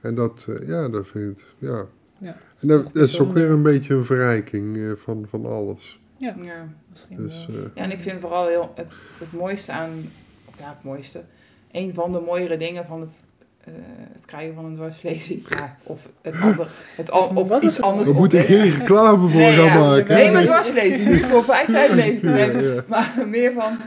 En dat, eh, ja, dat vind ik, ja. Ja, En dat, dat is ook weer een beetje een verrijking eh, van, van alles. Ja, Ja. misschien Dus, wel. eh, Ja, en ik vind vooral heel, het, het mooiste aan, of ja, het mooiste, een van de mooiere dingen van het, eh, het krijgen van een dwarslesie. Ja, of het ander, het an, of Wat iets het? anders. we moeten geen reclame voor Nee, gaan ja, maken. Nee, maar dwarslesie, nu voor 5,95. Ja. Maar meer van,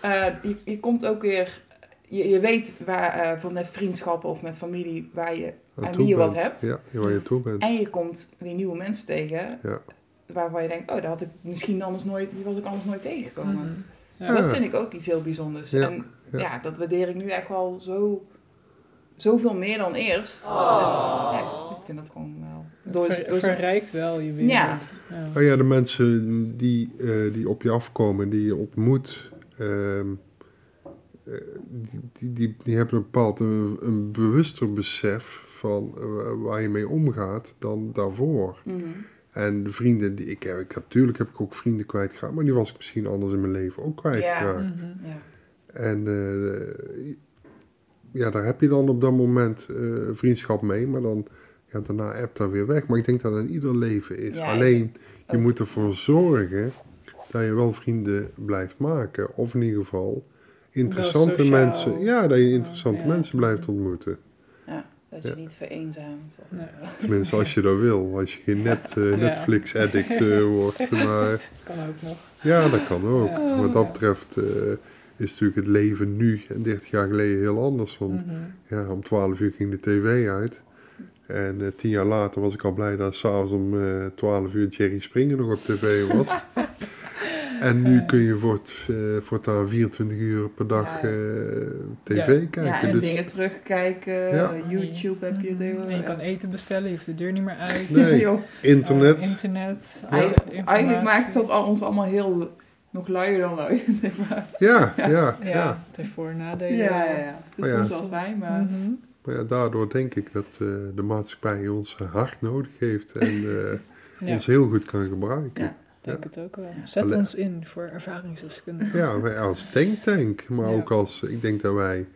eh, je, je komt ook weer, je, je weet waar, eh, van met vriendschappen of met familie waar je, Aan wie je wat hebt. Ja, waar je toe bent. En je komt weer nieuwe mensen tegen, Ja. waarvan je denkt, oh, dat had ik misschien anders nooit, die was ik anders nooit tegengekomen. Mhm. Dat vind ik ook iets heel bijzonders. Ja, En ja. ja. dat waardeer ik nu echt wel zo, zoveel meer dan eerst. En, ja, ik vind dat gewoon wel. Het Door, ver- door zo- verrijkt wel je wereld. Ja. Ja. Oh ja, de mensen die, eh, die op je afkomen, die je ontmoet, ehm, eh, die, die, die, die hebben een bepaald een, een bewuster besef van eh, waar je mee omgaat dan daarvoor. Mhm. En de vrienden die ik heb, ik heb, natuurlijk heb ik ook vrienden kwijtgeraakt, maar die was ik misschien anders in mijn leven ook kwijtgeraakt. Mhm. Ja. En eh, ja, daar heb je dan op dat moment eh, vriendschap mee, maar dan ja, daarna appt dat weer weg. Maar ik denk dat dat in ieder leven is. Ja, Alleen, je ook. moet ervoor zorgen dat je wel vrienden blijft maken. Of in ieder geval interessante sociaal. mensen. Ja, dat je interessante Ja. mensen blijft ontmoeten. ja, dat je Ja. niet vereenzaamt. Of, Nee. Tenminste, als je dat wil. Als je geen net, eh. Netflix-addict eh, wordt. Maar Kan ook nog. ja, dat kan ook. Wat dat betreft eh, is natuurlijk het leven nu en 30 jaar geleden heel anders. Want Mhm. Ja, om 12 uur ging de tv uit. En eh, tien jaar later was ik al blij dat s'avonds om eh 12 uur Jerry Springer nog op tv was. en nu kun je voort, eh, voortaan 24 uur per dag Ja. eh, tv Ja. kijken. ja, en dus, dingen terugkijken. Ja. YouTube heb je Mhm. je kan eten bestellen, je hoeft de deur niet meer uit. Nee. Internet. Internet. eigenlijk, maakt dat al- ons allemaal heel nog luier dan lui. maar. ja, ja, ja, Ja, het heeft voor- en nadelen. ja, ja, ja. Het is Maar ja. soms als wij, maar... Mhm. Maar ja, daardoor denk ik dat eh, de maatschappij ons hard nodig heeft en eh, Ja, ons heel goed kan gebruiken. Ja. Ja. denk het ook wel. Zet ons in voor ervaringsdeskundigen. Ja, wij als denktank, maar Ja. ook als, ik denk dat wij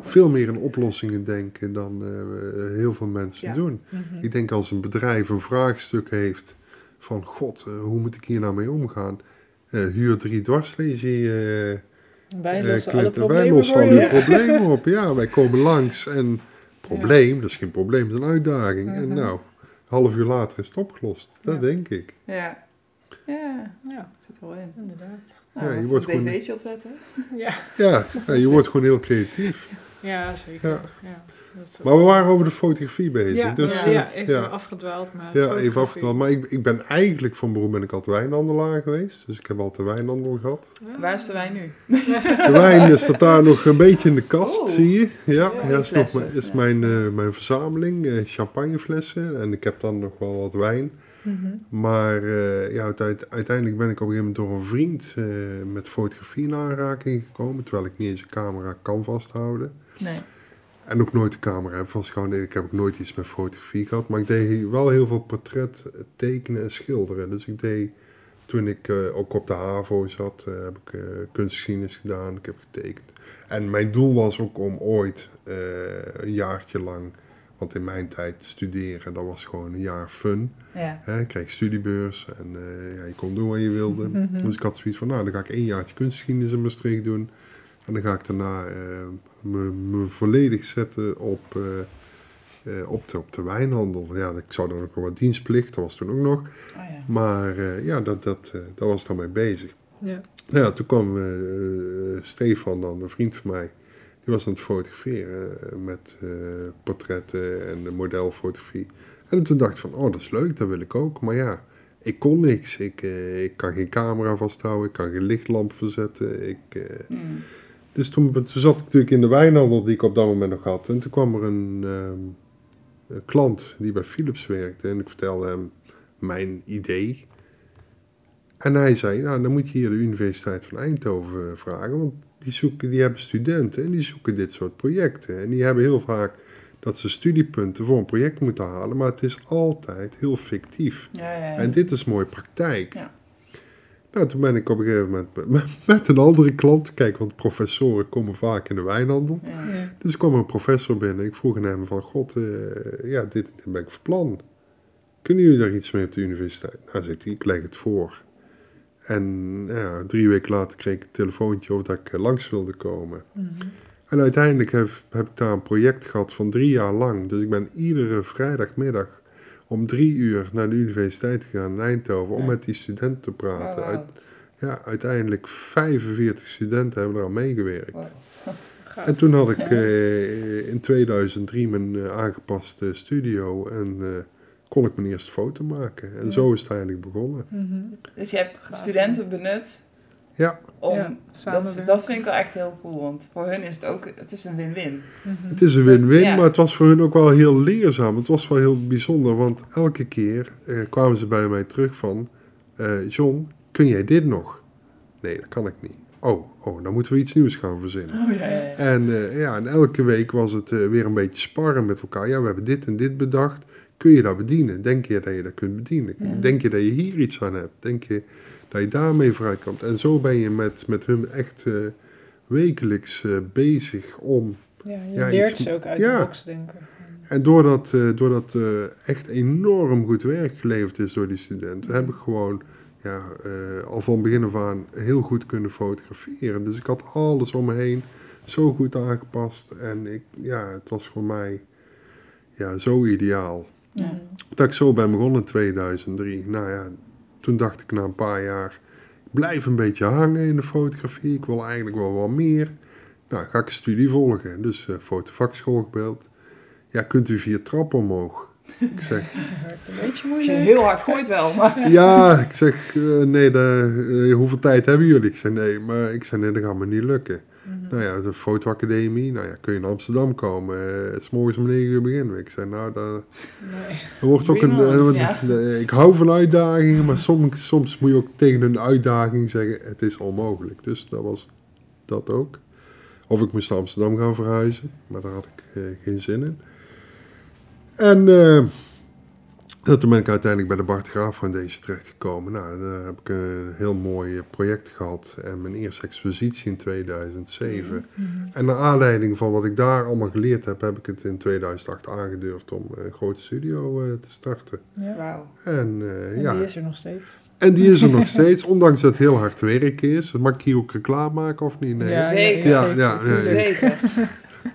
veel meer in oplossingen denken dan eh, heel veel mensen Ja. doen. Mhm. Ik denk als een bedrijf een vraagstuk heeft van, god, hoe moet ik hier nou mee omgaan? Eh, huur drie dwarslesie eh Wij eh, lossen alle. Wij problemen lossen voor al je. uw problemen op. Ja, wij komen langs en probleem, dat is geen probleem, dat is een uitdaging. En Mhm. nou, een half uur later is het opgelost. Dat Ja. denk ik. Ja. Ja, Ja, zit er wel in. inderdaad. Nou, Ja, je even wordt een gewoon-. Ja, Ja, ja, je wordt gewoon heel creatief. ja zeker. Ja. Dat Maar we waren over de fotografie bezig. ja, dus, ja, eh, ja, even ja. afgedwaald. Maar Ja, fotografie. even afgedwaald. Maar ik, ik ben eigenlijk van beroep ben ik altijd wijnhandelaar geweest. Dus ik heb altijd wijnhandel gehad. Ah. Waar is de wijn nu? De wijn staat daar nog een beetje in de kast, Oh. zie je. Ja, Ja, ja, is, nog is ja. mijn, eh, mijn verzameling. eh, champagneflessen. En ik heb dan nog wel wat wijn. Mhm. Maar eh, ja, uite- uiteindelijk ben ik op een gegeven moment door een vriend eh, met fotografie in aanraking gekomen. Terwijl ik niet eens een camera kan vasthouden. Nee. En ook nooit de camera heb vastgehouden. Ik heb ook nooit iets met fotografie gehad. Maar ik deed wel heel veel portret tekenen en schilderen. Dus ik deed, toen ik eh, ook op de HAVO zat, eh, heb ik eh kunstgeschiedenis gedaan. Ik heb getekend. En mijn doel was ook om ooit een jaartje lang... Want in mijn tijd studeren, dat was gewoon een jaar fun. Ja. Hè, ik kreeg studiebeurs en ja, je kon doen wat je wilde. Dus ik had zoiets van, nou, dan ga ik één jaartje kunstgeschiedenis in Maastricht doen. En dan ga ik daarna eh, me, me volledig zetten op, eh, eh, op, de, op de wijnhandel. Ja, ik zou dan ook nog wat dienstplicht, dat was toen ook nog. Oh, ja. Maar eh, ja, dat, dat, eh, daar was ik dan mee bezig. Ja. Nou ja, toen kwam eh, Stefan dan, een vriend van mij. Die was aan het fotograferen met eh, portretten en modelfotografie. En toen dacht ik van, oh dat is leuk, dat wil ik ook. Maar ja, ik kon niks. Ik, eh, ik kan geen camera vasthouden, ik kan geen lichtlamp verzetten. Ik, eh, Hmm. Dus toen, toen zat ik natuurlijk in de wijnhandel die ik op dat moment nog had. En toen kwam er een, ehm, een klant die bij Philips werkte. En ik vertelde hem mijn idee. En hij zei, nou dan moet je hier de Universiteit van Eindhoven vragen. Want die, zoeken, die hebben studenten en die zoeken dit soort projecten. En die hebben heel vaak dat ze studiepunten voor een project moeten halen. Maar het is altijd heel fictief. Ja, ja, ja. En dit is mooie praktijk. Ja. Nou, toen ben ik op een gegeven moment met, met een andere klant. Kijk, want professoren komen vaak in de wijnhandel. Ja. Dus er kwam een professor binnen. Ik vroeg aan hem van, god, eh, ja, dit, dit ben ik van plan. Kunnen jullie daar iets mee op de universiteit? Nou, zegt hij, ik leg het voor. En ja, drie weken later kreeg ik een telefoontje of dat ik eh, langs wilde komen. Mhm. En uiteindelijk heb, heb ik daar een project gehad van drie jaar lang. Dus ik ben iedere vrijdagmiddag om drie uur naar de universiteit gegaan in Eindhoven om Ja. met die studenten te Oh, praten. Uit- ja, uiteindelijk 45 studenten hebben eraan meegewerkt. Wow. Gaaf. En toen had ik eh, in 2003 mijn eh, aangepaste studio en eh, kon ik mijn eerste foto maken. En Ja. zo is het eigenlijk begonnen. Mhm. Dus je hebt Gaaf. studenten benut Ja, om... Ja, dat, vind ik wel echt heel cool, want voor hun is het ook... Het is een win-win. Mhm. het is een win-win, Ja. maar het was voor hun ook wel heel leerzaam. Het was wel heel bijzonder, want elke keer eh, kwamen ze bij mij terug van... eh, John, kun jij dit nog? Nee, dat kan ik niet. Oh, oh, dan moeten we iets nieuws gaan verzinnen. Oh, ja, ja, ja. En, eh, ja, en elke week was het eh, weer een beetje sparren met elkaar. Ja, we hebben dit en dit bedacht. Kun je dat bedienen? Denk je dat je dat kunt bedienen? Ja. Denk je dat je hier iets aan hebt? Denk je dat je daarmee vooruit komt? En zo ben je met, met hun echt eh, wekelijks eh, bezig om... Ja, je Ja, leert iets- ze ook uit ja. de box denken. En doordat, eh doordat echt enorm goed werk geleverd is door die studenten... heb ik gewoon ja, al van begin af aan heel goed kunnen fotograferen. Dus ik had alles om me heen zo goed aangepast. En ik, ja, het was voor mij ja, zo ideaal. Ja. Dat ik zo ben begonnen in 2003. Nou ja, toen dacht ik na een paar jaar... ik blijf een beetje hangen in de fotografie. Ik wil eigenlijk wel wat meer. Nou, ga ik een studie volgen. Dus eh fotovakschool gebeld. Ja, kunt u vier trappen omhoog? Ik zeg, Dat werkt een beetje je moeilijk. heel hard gooit wel, maar... ja, ik zeg, eh, nee, de, eh, hoeveel tijd hebben jullie? Ik zeg, nee, maar ik zeg, nee, dat gaat me niet lukken. Mhm. Nou ja, de fotoacademie, nou ja, kun je in Amsterdam komen. eh, s morgens om 9 uur beginnen. Ik zei, nou, dat, Nee. wordt ook een... Eh, ja. ik hou van uitdagingen, maar soms, soms moet je ook tegen een uitdaging zeggen, het is onmogelijk. Dus dat was dat ook. Of ik moest naar Amsterdam gaan verhuizen, maar daar had ik eh, geen zin in. En nou, toen ben ik uiteindelijk bij de Bart Graaf Foundation terechtgekomen. Nou, daar heb ik een heel mooi project gehad en mijn eerste expositie in 2007. Mhm. En naar aanleiding van wat ik daar allemaal geleerd heb, heb ik het in 2008 aangedurfd om een grote studio eh, te starten. Ja. Wauw. En, eh, En ja, die is er nog steeds. en die is er nog steeds, ondanks dat het heel hard werk is. Mag ik hier ook reclame maken of niet? Nee. Ja, Zeker. Ja, ja, tuurlijk. Zeker.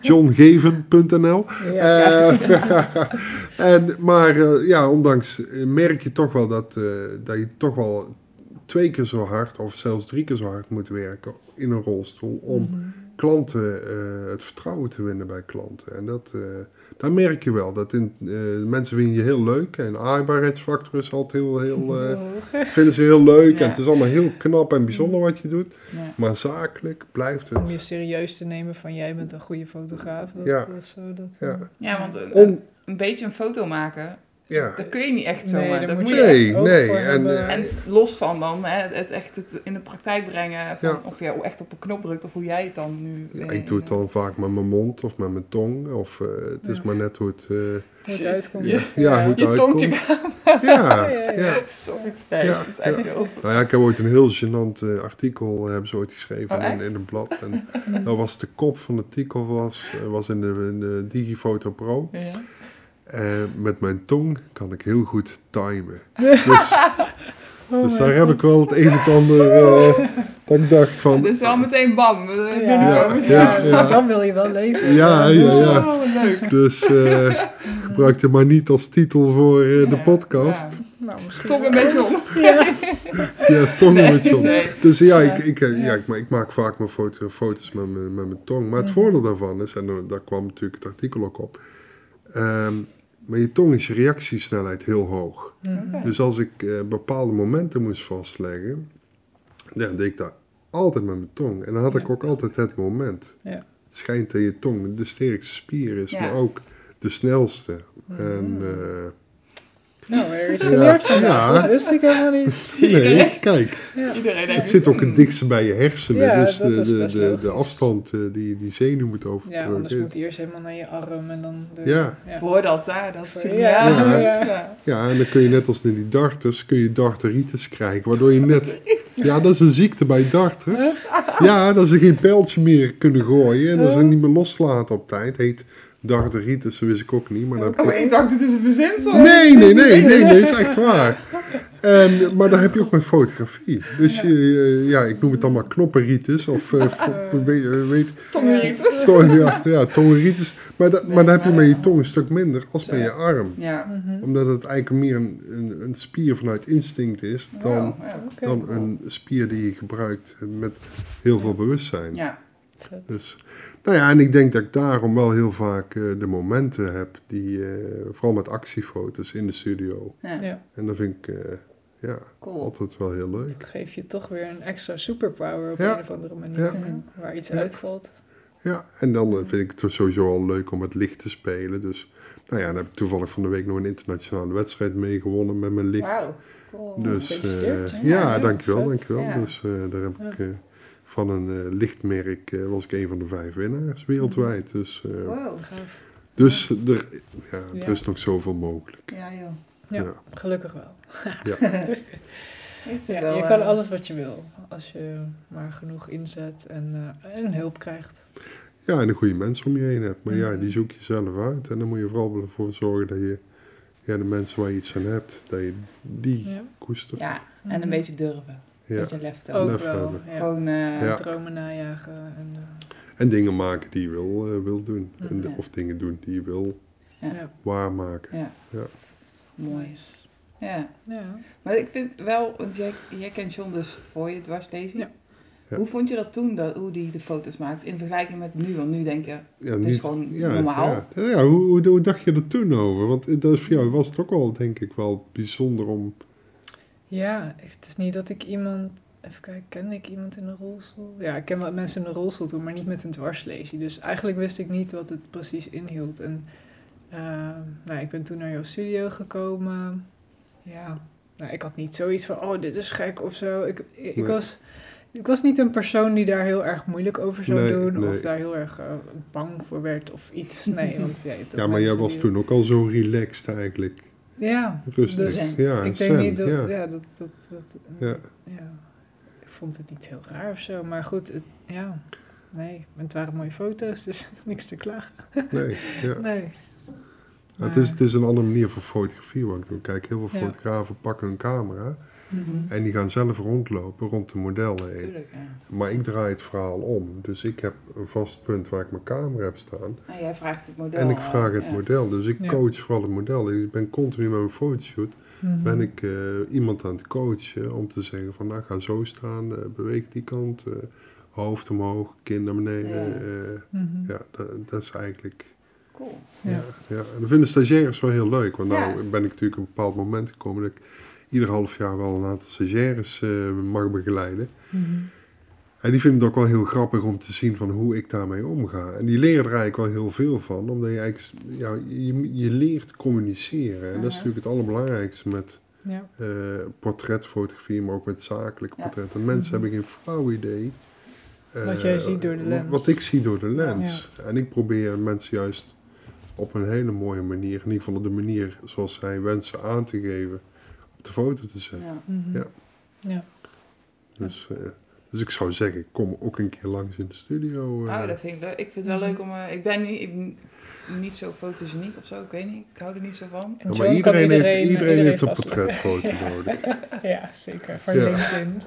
Johngeven.nl Ja. Eh, en, maar eh, ja, ondanks eh, merk je toch wel dat, dat je toch wel twee keer zo hard of zelfs drie keer zo hard moet werken in een rolstoel om Mhm. klanten het vertrouwen te winnen bij klanten. En dat, daar merk je wel. Dat in, eh, mensen vinden je heel leuk en aaibaarheidsfactor is altijd heel, heel eh, vinden ze heel leuk Ja. en het is allemaal heel knap en bijzonder wat je doet. Ja. Maar zakelijk blijft Om je het. serieus te nemen van jij bent een goede fotograaf. Dat, Ja. Of zo, dat, Ja. eh, Ja, want een, On, een beetje een foto maken Ja. Dat kun je niet echt zomaar. daar dat moet moet je Nee, nee, en, eh, En los van dan hè, het echt het in de praktijk brengen. Van Ja. Of je echt op een knop drukt of hoe jij het dan nu... Ja, eh, ik doe het dan vaak met mijn mond of met mijn tong. Of eh, het is maar net hoe het, eh, Hoe het uitkomt. Ja. ja, hoe het Je uitkomt. tongtje Ja, Ja, ja, ja. ja. Sorry. Nee, Ja, dat is echt ja. heel... Nou ja, ik heb ooit een heel gênant eh, artikel hebben ze ooit geschreven Oh, in, in een blad. En dat was de kop van het artikel was, was in, de, in de Digifoto Pro. Ja. Eh, met mijn tong kan ik heel goed timen. Dus, Oh dus daar heb ik wel het een en het ander eh, dat ik dacht van... Dus wel meteen bam. Ja, binnenkomen. ja, ja. Dan wil je wel lezen. Ja, ja, ja. Oh, leuk. Dus eh, gebruik het maar niet als titel voor eh, de Ja, podcast. ja. Nou, misschien Tong een wel. beetje om. Ja. Ja, tongen Nee, met John. nee. Dus ja, Ja. ik, ik, ja, ik, ik maak vaak mijn foto, foto's met mijn, met mijn tong. Maar het voordeel daarvan is, en daar- daar kwam natuurlijk het artikel ook op. ehm met je tong is je reactiesnelheid heel hoog. Oké. Dus als ik eh, bepaalde momenten moest vastleggen, ja, deed ik dat altijd met mijn tong. En dan had ik ook altijd het moment. Ja. Het schijnt dat je tong de sterkste spier is, Ja. maar ook de snelste. En eh, Nou, er is Ja. geleerd vandaag. Ja. Dat wist ik helemaal niet. nee, kijk. Ja. Iedereen. Het zit ook het hmm. dichtste bij je hersenen. Ja, dus dat de, is de, best de, afstand eh, die die zenuw moet Ja, overbruggen. anders moet hij eerst helemaal naar je arm en dan... De, Ja. Voordat daar, dat signaal. ja, Ja. ja. Ja, en dan kun je net als in die darters, kun je darteritis krijgen. Waardoor je net... Ja, dat is een ziekte bij darters. Ja, dat ze geen pijltje meer kunnen gooien. En dat ze niet meer loslaten op tijd. Heet darteritis, dat wist ik ook niet. Maar dat heb ik Oh, ik dacht, dit is een verzinsel. Nee, nee, nee, nee, nee, is echt waar. En, maar dan heb je ook met fotografie. Dus je, eh, ja, ik noem het dan maar knoppenritis of eh, weet, weet Tongeritis. tong, ja, ja, tongeritis. Maar, dat, Nee, maar dan heb je met je tong een stuk minder als met je arm. Ja. Mhm. Omdat het eigenlijk meer een, een, een spier vanuit instinct is dan, ja. Oké. dan een spier die je gebruikt met heel veel bewustzijn. Ja. Dus, nou ja, en ik denk dat ik daarom wel heel vaak eh, de momenten heb die, eh, vooral met actiefoto's in de studio. Ja. Ja, En dat vind ik, eh, ja, Cool. altijd wel heel leuk. dat geeft je toch weer een extra superpower op Ja. een of andere manier. Ja. Waar iets Ja. uitvalt. Ja, en dan vind ik het sowieso al leuk om met licht te spelen. Dus, nou ja, dan heb ik toevallig van de week nog een internationale wedstrijd meegewonnen met mijn licht. Wauw. Cool. Dus eh, Ja, ja, ja, dankjewel, dankjewel. Ja. Dus eh, daar heb ik eh, van een eh, lichtmerk eh, was ik een van de vijf winnaars wereldwijd. Dus, eh, Wow. Gaaf. dus er, ja, Ja. er is nog zoveel mogelijk. Ja, joh. Ja, Ja. gelukkig wel. Ja, wel, je kan alles wat je wil. Als je maar genoeg inzet en, eh, en hulp krijgt. Ja, en een goede mensen om je heen hebt. Maar ja, Mhm. die zoek je zelf uit. En dan moet je vooral ervoor zorgen dat je ja, de mensen waar je iets aan hebt, dat je die Ja. koestert. Ja, en een Mhm. beetje durven. Ja. beetje lef tonen. Ook wel. Ja. Gewoon, eh, Ja. Dromen najagen. En, eh, En dingen maken die je wil, eh, wil doen. En. Of dingen doen die je wil Ja. ja. waarmaken. ja. Ja. Mooi. Ja. Ja. Maar ik vind wel, want jij, jij kent John dus voor je dwarslezing. Ja. Ja. Hoe vond je dat toen, dat, hoe die de foto's maakt, in vergelijking met nu? Want nu denk je, Ja, Het is gewoon normaal. Ja, ja hoe, hoe, hoe dacht je er toen over? Want dat, voor jou was het ook wel, denk ik, wel bijzonder om... ja, het is niet dat ik iemand... Even kijken, kende ik iemand in een rolstoel? Ja, ik ken wat mensen in een rolstoel toen, maar niet met een dwarslesie. Dus eigenlijk wist ik niet wat het precies inhield. En eh, nou, ik ben toen naar jouw studio gekomen. Ja, nou, ik had niet zoiets van, oh, dit is gek of zo. Ik, ik, Nee. was... Ik was niet een persoon die daar heel erg moeilijk over zou Nee, doen. nee. Of daar heel erg eh, bang voor werd of iets. Nee, want ja, Ja, maar jij was toen ook al zo relaxed eigenlijk. Ja, Rustig. Dus ja, ik denk zen, niet dat... ja. Ja, dat, dat, dat, Ja. ja. Ik vond het niet heel raar of zo. Maar goed, het, ja. Nee, het waren mooie foto's, dus niks te klagen. Nee, ja. Nee. Het, is, het is een andere manier van fotografie wat ik doe. Kijk, heel veel fotografen pakken hun camera Mhm. en die gaan zelf rondlopen rond de modellen heen. Tuurlijk, ja. Maar ik draai het verhaal om. Dus ik heb een vast punt waar ik mijn camera heb staan. En jij vraagt het model. En ik vraag het ja. model. Dus ik Ja. coach vooral het model. Ik ben continu met mijn fotoshoot. Mhm. Ben ik eh, iemand aan het coachen om te zeggen van nou ga zo staan, eh, beweeg die kant, eh, hoofd omhoog, kin naar beneden. Ja. eh, Mhm. ja, dat, dat is eigenlijk... Cool. Ja. Ja. En dat vinden stagiaires wel heel leuk. Want nou ben ik natuurlijk op een bepaald moment gekomen dat ik ieder half jaar wel een aantal stagiaires eh, mag begeleiden. Mhm. En die vinden het ook wel heel grappig om te zien van hoe ik daarmee omga. En die leren er eigenlijk wel heel veel van, omdat je eigenlijk, ja, je, je leert communiceren. En dat is natuurlijk het allerbelangrijkste met Ja. eh, portretfotografie, maar ook met zakelijk Ja. portret. En mensen hebben geen flauw idee. eh, Wat jij ziet door de lens. Wat ik zie door de lens. En ik probeer mensen juist op een hele mooie manier, in ieder geval op de manier zoals zij wensen aan te geven, op de foto te zetten. Ja. Mhm. Ja. Ja. Dus, eh, dus ik zou zeggen, kom ook een keer langs in de studio. eh. Oh, dat vind ik leuk. Ik vind het wel leuk om... eh, ik ben niet, ik, niet zo fotogeniek of zo. Ik weet niet. Ik hou er niet zo van. Ja, maar iedereen, heeft, iedereen, iedereen heeft een portretfoto nodig. Ja, zeker. Voor Ja. LinkedIn.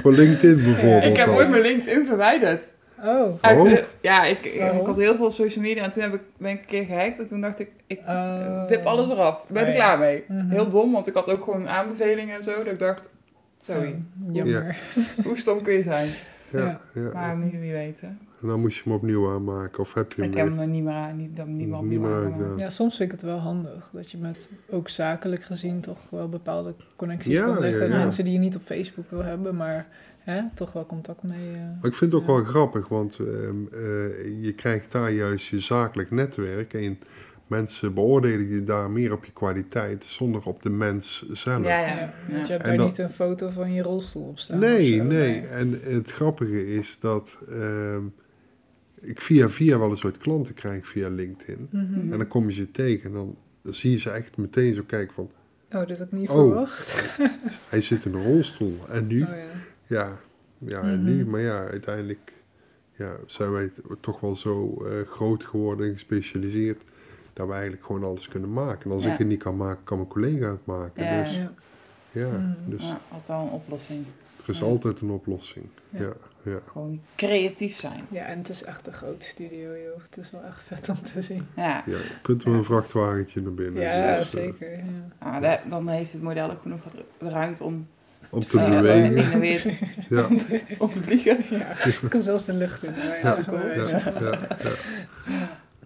Voor LinkedIn bijvoorbeeld. Ik heb ooit mijn LinkedIn verwijderd. Oh. Uit, Oh. ja, ik, ik, Waarom? ik had heel veel social media en toen heb ik, ben ik een keer gehackt. En toen dacht ik, ik Oh. wip alles eraf. Ik ben Oh, er ja. klaar mee. Mhm. Heel dom, want ik had ook gewoon aanbevelingen en zo. Dat ik dacht, sorry, Oh, jammer. hoe stom kun je zijn? Ja, ja. Maar wie, wie weet. hè. En dan moest je hem opnieuw aanmaken. Of heb je hem Ik heb hem er niet meer aan, niet, niemand Niet niet meer aan. Ja, soms vind ik het wel handig dat je met ook zakelijk gezien toch wel bepaalde connecties Ja, kan leggen. ja, ja. Mensen die je niet op Facebook wil hebben, maar hè, toch wel contact mee. eh. Maar ik vind het ook Ja. wel grappig, want ehm, eh, je krijgt daar juist je zakelijk netwerk. En mensen beoordelen je daar meer op je kwaliteit, zonder op de mens zelf. Ja, Ja, ja. want je hebt En daar dat- niet een foto van je rolstoel op staan. Nee, zo, nee. En het grappige is dat ehm, ik via via wel eens ooit klanten krijg via LinkedIn. Mhm. En dan kom je ze tegen en dan, dan zie je ze echt meteen zo kijken van... Oh, dit had ik niet Oh. verwacht. Hij zit in een rolstoel. En nu? Oh, ja. Ja, ja en Mhm. nu? Maar ja, uiteindelijk ja, zijn wij toch wel zo eh, groot geworden en gespecialiseerd... dat we eigenlijk gewoon alles kunnen maken. En als Ja. ik het niet kan maken, kan mijn collega het maken. Ja. Dus Ja. ja, Mhm. dus Ja, altijd wel een oplossing. er is Ja. altijd een oplossing. Ja. Ja, ja. Gewoon creatief zijn. ja, en het is echt een groot studio, joh. Het is wel echt vet om te zien. Ja. Ja, je kunt wel een vrachtwagentje naar binnen. Ja, dus, eh, zeker. Ja. Ah, da- dan heeft het model ook genoeg ru- ruimte om, om te bewegen. weer Ja, om te vliegen. Ja, ik kan zelfs de lucht in. maar Ja, ja, cool. maar- ja, ja,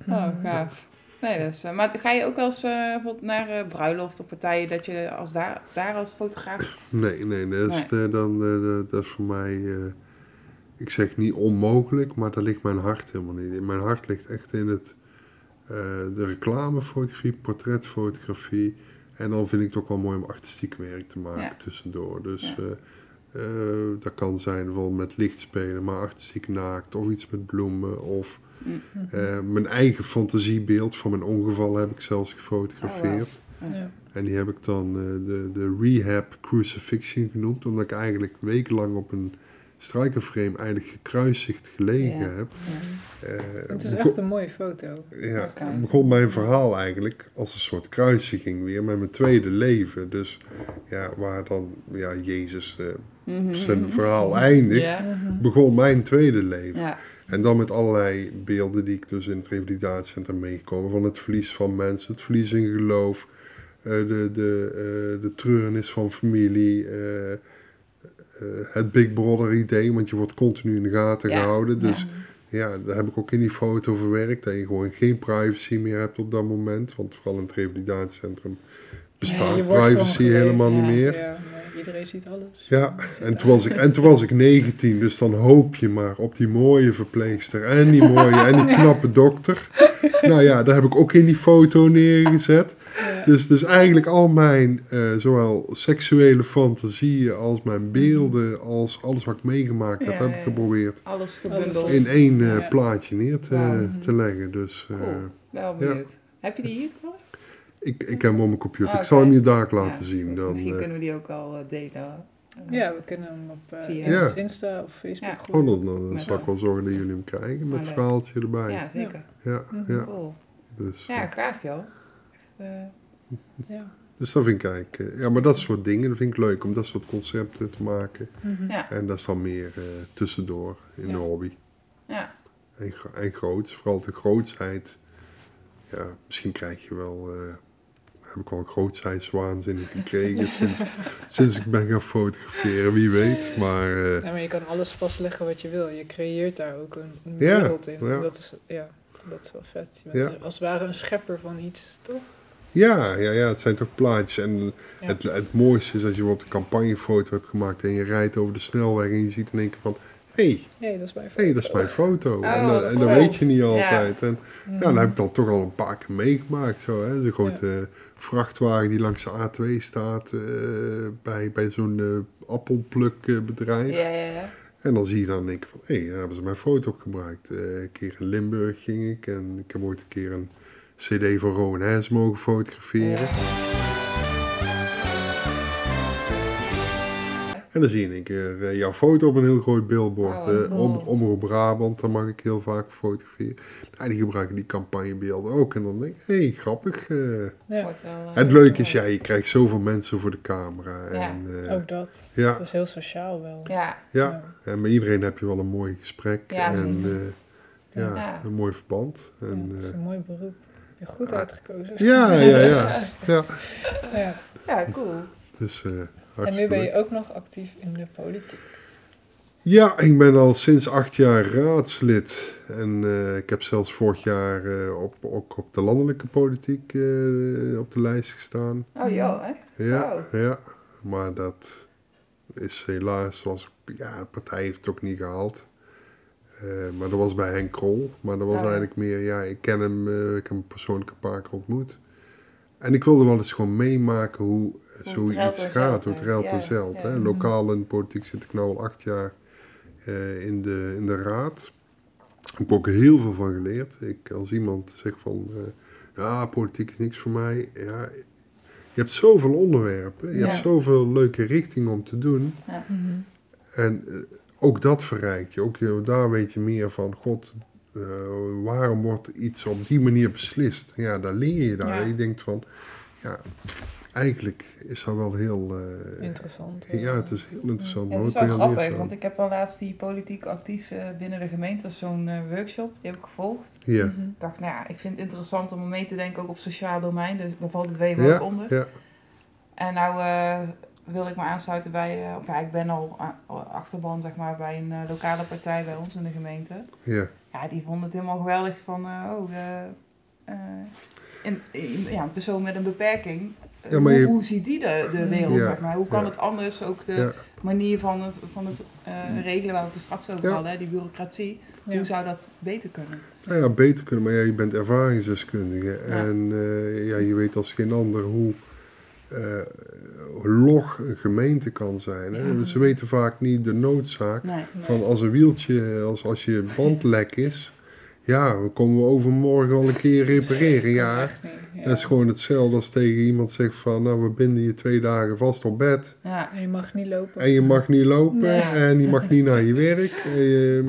ja. Oh, gaaf. Nee, dus, maar ga je ook wel eens eh, bijvoorbeeld naar eh, bruiloft of partijen dat je als daar, daar als fotograaf... Nee, nee, dat is, eh, dan, eh, dat- is voor mij, eh, ik zeg niet onmogelijk, maar daar ligt mijn hart helemaal niet in. Mijn hart ligt echt in het, eh, de reclamefotografie, portretfotografie. En dan vind ik het ook wel mooi om artistiek werk te maken Ja. tussendoor. Dus Ja. eh, eh, dat kan zijn bijvoorbeeld met licht spelen, maar artistiek naakt of iets met bloemen. Of Mm. Mhm. eh, mijn eigen fantasiebeeld van mijn ongeval heb ik zelfs gefotografeerd. Ja. En die heb ik dan de, de Rehab Crucifixion genoemd, omdat ik eigenlijk wekenlang op een strikerframe eigenlijk gekruisigd gelegen Ja. heb. Ja. Eh, Het is begon- echt een mooie foto. ja, begon mijn verhaal eigenlijk als een soort kruisiging weer met mijn tweede leven. Dus ja, waar dan ja, Jezus eh, Mhm. zijn verhaal eindigt, Ja. Mhm. begon mijn tweede leven. Ja. En dan met allerlei beelden die ik dus in het revalidatiecentrum meegekomen. Van het verlies van mensen, het verlies in geloof, eh, de, de, eh, de treurnis van familie, het Big Brother idee, want je wordt continu in de gaten Ja, gehouden. Dus ja. daar heb ik ook in die foto verwerkt. Dat je gewoon geen privacy meer hebt op dat moment. Want vooral in het revalidatiecentrum bestaat privacy helemaal niet Ja. meer. Iedereen ziet alles. Ja, en toen, was ik, en toen was ik 19, dus dan hoop je maar op die mooie verpleegster en die mooie en die knappe dokter. Nou ja, daar heb ik ook in die foto neergezet. Dus, dus eigenlijk al mijn, eh, zowel seksuele fantasieën als mijn beelden, als alles wat ik meegemaakt heb, Ja, heb ik geprobeerd Alles gebundeld. in één eh, plaatje neer te, te leggen. Dus eh, Cool. Wel benieuwd. Heb je die hier toevallig? Ik, ik heb hem op mijn computer. Ah, Ik zal oké. hem je daar laten Ja, zien. Dan, Misschien eh, kunnen we die ook al eh, delen. Eh, Ja, we kunnen hem op eh, Via- Insta- Ja. Insta of Facebook Ja. gooien. oh, dan, dan Met zal ik wel zorgen dat jullie hem krijgen met het verhaaltje erbij. ja, zeker. Ja, Mhm. ja. Cool. Dus, Ja, gaaf joh. Echt, eh, Ja. dus dat vind ik eigenlijk... ja, maar dat soort dingen, dat vind ik leuk om dat soort concepten te maken. Mhm. ja. En dat is dan meer eh, tussendoor in Ja. de hobby. ja. En, en groots, vooral de grootsheid. Ja, misschien krijg je wel... eh, heb ik al grootheidswaanzin gekregen sinds, sinds ik ben gaan fotograferen, wie weet. Maar Ja, maar je kan alles vastleggen wat je wil. Je creëert daar ook een, een Ja, wereld in. ja. Dat, is, ja, dat is wel vet. Je bent Ja. als het ware een schepper van iets, toch? ja, ja, ja, het zijn toch plaatjes. En het, het mooiste is als je bijvoorbeeld een campagnefoto hebt gemaakt en je rijdt over de snelweg en je ziet in één keer van... hey, Hé, dat is mijn hey, dat is mijn foto. Oh, en, dat- en dat weet je niet altijd. En Mhm. ja, dat heb ik dan toch al een paar keer meegemaakt. Zo, hè. Zo'n grote vrachtwagen die langs de A2 staat eh, bij, bij zo'n eh, appelplukbedrijf. Ja, ja, ja. En dan zie je dan denken van, hé, daar hebben ze mijn foto op gebruikt. Eh, een keer in Limburg ging ik en ik heb ooit een keer een cd van Rowan Hens mogen fotograferen. En dan zie je in één keer eh, jouw foto op een heel groot billboard. Oh, Eh, cool. om, Omroep Brabant, daar mag ik heel vaak fotograferen. Nou, die gebruiken die campagnebeelden ook. En dan denk ik, hé, hey, grappig. eh. Ja, het leuke is, ja, je krijgt zoveel mensen voor de camera. Ja. En, eh, ook dat. ja, Dat is heel sociaal wel. Ja, ja, en met iedereen heb je wel een mooi gesprek. Ja, en ja, Ja. een mooi verband. Ja, En, het is een mooi beroep. Goed Ah. uitgekozen. ja, ja, ja, ja. Ja. ja, cool. Dus, eh, En nu ben je ook nog actief in de politiek. Ja, ik ben al sinds acht jaar raadslid. En eh, ik heb zelfs vorig jaar eh, op, ook op de landelijke politiek eh, op de lijst gestaan. Oh joh, echt? Ja, Wow. ja. Maar dat is helaas, zoals, ja, de partij heeft het ook niet gehaald. Eh, maar dat was bij Henk Krol. Maar dat was Oh, ja. eigenlijk meer, ja, ik ken hem, ik heb hem persoonlijk een paar keer ontmoet. En ik wilde wel eens gewoon meemaken hoe, het zoiets gaat, hoe het ruilt en zeilt. ja. hè. Lokaal in politiek zit ik nu al acht jaar eh, in, de, in de raad. Ik heb ook heel veel van geleerd. Ik, als iemand zegt van, eh, ja, politiek is niks voor mij. Ja, je hebt zoveel onderwerpen, je Ja. hebt zoveel leuke richtingen om te doen. En eh, ook dat verrijkt je. Ook je, daar weet je meer van, god, eh, waarom wordt iets op die manier beslist? Ja, daar leer je daar. Ja. Je denkt van, ja, eigenlijk is dat wel heel... eh, Interessant. ja, het is heel interessant. Ja, het is wel grappig, want ik heb wel laatst die politiek actief eh, binnen de gemeente, zo'n workshop, die heb ik gevolgd. Ja, Mhm. Ik dacht, nou ja, ik vind het interessant om mee te denken ook op sociaal domein, dus daar valt het WM ja, ook onder. ja, En nou wil ik me aansluiten bij, of ja, ik ben al achterban zeg maar bij een lokale partij bij ons in de gemeente. ja. Ja, die vonden het helemaal geweldig van, eh, oh, eh, in, in- ja, een persoon met een beperking. Ja, maar hoe, je- hoe ziet die de, de wereld, Ja, zeg maar? Hoe kan ja. het anders? Ook de Ja. manier van het, van het eh, regelen waar we het er straks over Ja. hadden, hè, die bureaucratie. Ja. Hoe zou dat beter kunnen? Nou ja, beter kunnen, maar ja, je bent ervaringsdeskundige. En eh, ja, je weet als geen ander hoe eh, log een gemeente kan zijn. Hè? Ja. Ze weten vaak niet de noodzaak Nee. van als een wieltje, als, als je band lek is. Ja, we komen we overmorgen al een keer repareren. Ja, Echt niet, ja. dat is gewoon hetzelfde als tegen iemand zegt van, nou we binden je twee dagen vast op bed. Ja. En je mag niet lopen. En je mag niet lopen Nee. en je mag niet naar je werk. En je-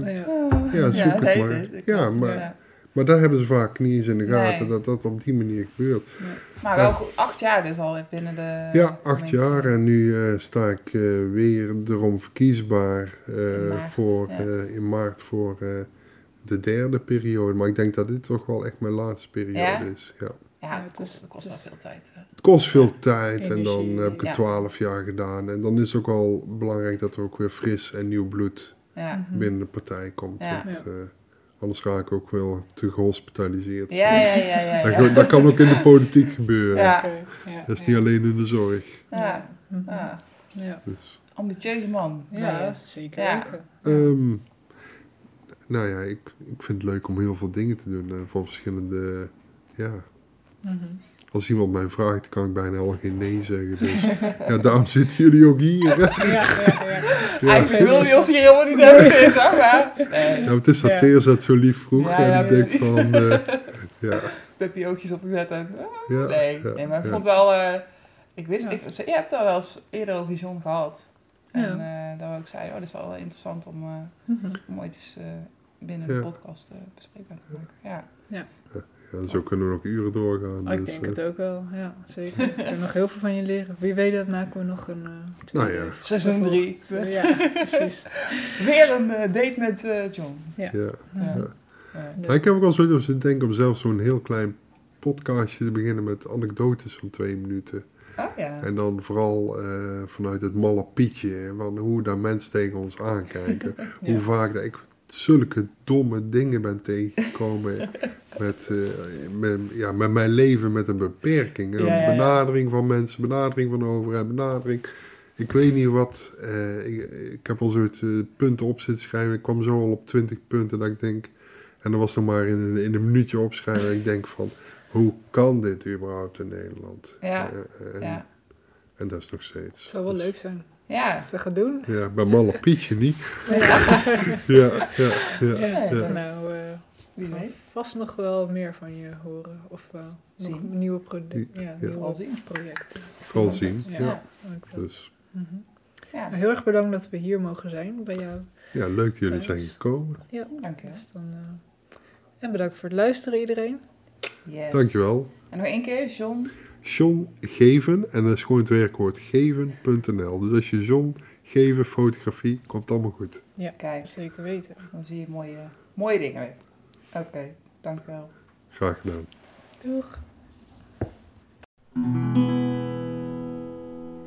Ja. Ja, zoek het maar. Ja, maar- ja. Maar daar hebben ze vaak niet eens in de gaten Nee. dat dat op die manier gebeurt. Maar wel goed, acht jaar dus al binnen de ja, acht jaar en nu eh, sta ik eh, weer erom verkiesbaar eh, In maart, voor, ja. eh, in maart voor eh, de derde periode. Maar ik denk dat dit toch wel echt mijn laatste periode Ja? is. Ja. Ja, het kost, het kost wel veel tijd. hè. Het kost veel tijd en dan heb ik het ja. twaalf jaar gedaan. En dan is het ook wel belangrijk dat er ook weer fris en nieuw bloed Ja. Mhm. binnen de partij komt. Ja. Want, Ja. eh, anders raak ik ook wel te gehospitaliseerd. Ja, ja, ja, ja. Dat, ja. dat kan ook in de politiek gebeuren. Ja. Dat is niet alleen in de zorg. Ja. Ja. Ja. Dus. Ambitieuze man. Ja, zeker Ja. weten. Ehm, nou ja, ik, ik vind het leuk om heel veel dingen te doen. En van verschillende, ja. Mhm. Als iemand mij vraagt, kan ik bijna al geen nee zeggen. Dus ja, daarom zitten jullie ook hier. hè. Ja, ja, ja. Ja. Eigenlijk wil je ons hier helemaal niet hebben, maar... Nee. Nou, het is dat Ja. Teers dat zo lief vroeg. Ja, en ja, ik denk van, eh, ja, Peppy oogjes opgezet en... ja. nee, ja, nee, maar ik ja. vond wel... eh, ik wist... Ja. Ik, je hebt al wel eens eerder over John gehad. En Ja. eh, daar ook zei, oh, dat is wel interessant om, eh, Mhm. om ooit eens eh, binnen Ja. de podcast eh, bespreekbaar te maken. Ja. Ja, zo kunnen we nog uren doorgaan. Oh, ik dus, denk eh, het ook wel, ja, zeker. Ik kan nog heel veel van je leren. Wie weet dat maken we nog een... eh, Nou ja. Seizoen drie. Ja, precies. Weer een eh, date met eh, John. ja. Ja. Ja. Ja. Ik heb ook al zo over zitten denken om zelfs zo'n heel klein podcastje te beginnen met anekdotes van twee minuten. Oh ja. En dan vooral eh, vanuit het malle pietje, van hoe daar mensen tegen ons aankijken. Hoe vaak dat ik zulke domme dingen ben tegengekomen met, eh, met, ja, met mijn leven met een beperking. Ja, ja, ja. Benadering van mensen, benadering van de overheid, benadering. Ik weet niet wat. eh, ik, ik heb al zoiets eh, punten op zitten schrijven. Ik kwam zo al op 20 punten dat ik denk. En dat was nog maar in een, in een minuutje opschrijven. ik denk van, hoe kan dit überhaupt in Nederland? Ja, en, ja. en dat is nog steeds. Het zou wel Dus, leuk zijn Ja, als we gaan doen. Ja, bij Malle Pietje niet. Ja, ja, ja. Ja, ja. nou, eh, wie weet. vast nog wel meer van je horen. Of eh, nog nieuwe, produ- ja, Ja. nieuwe Vooral zien. projecten. Vooral zien. Ja. Ja. Dus Mhm. Ja, Nou, heel erg bedankt dat we hier mogen zijn bij jou. ja, leuk dat jullie zijn gekomen. dank je. Dus dan, eh, en bedankt voor het luisteren iedereen. Yes. Dankjewel. En nog één keer, John. John Geven, en dat is gewoon het werkwoord geven.nl. Dus als je John Geven fotografie, komt allemaal goed. Kijk, Zeker weten. dan zie je mooie, mooie dingen weer. Oké, okay, dankjewel. Graag gedaan. Doeg.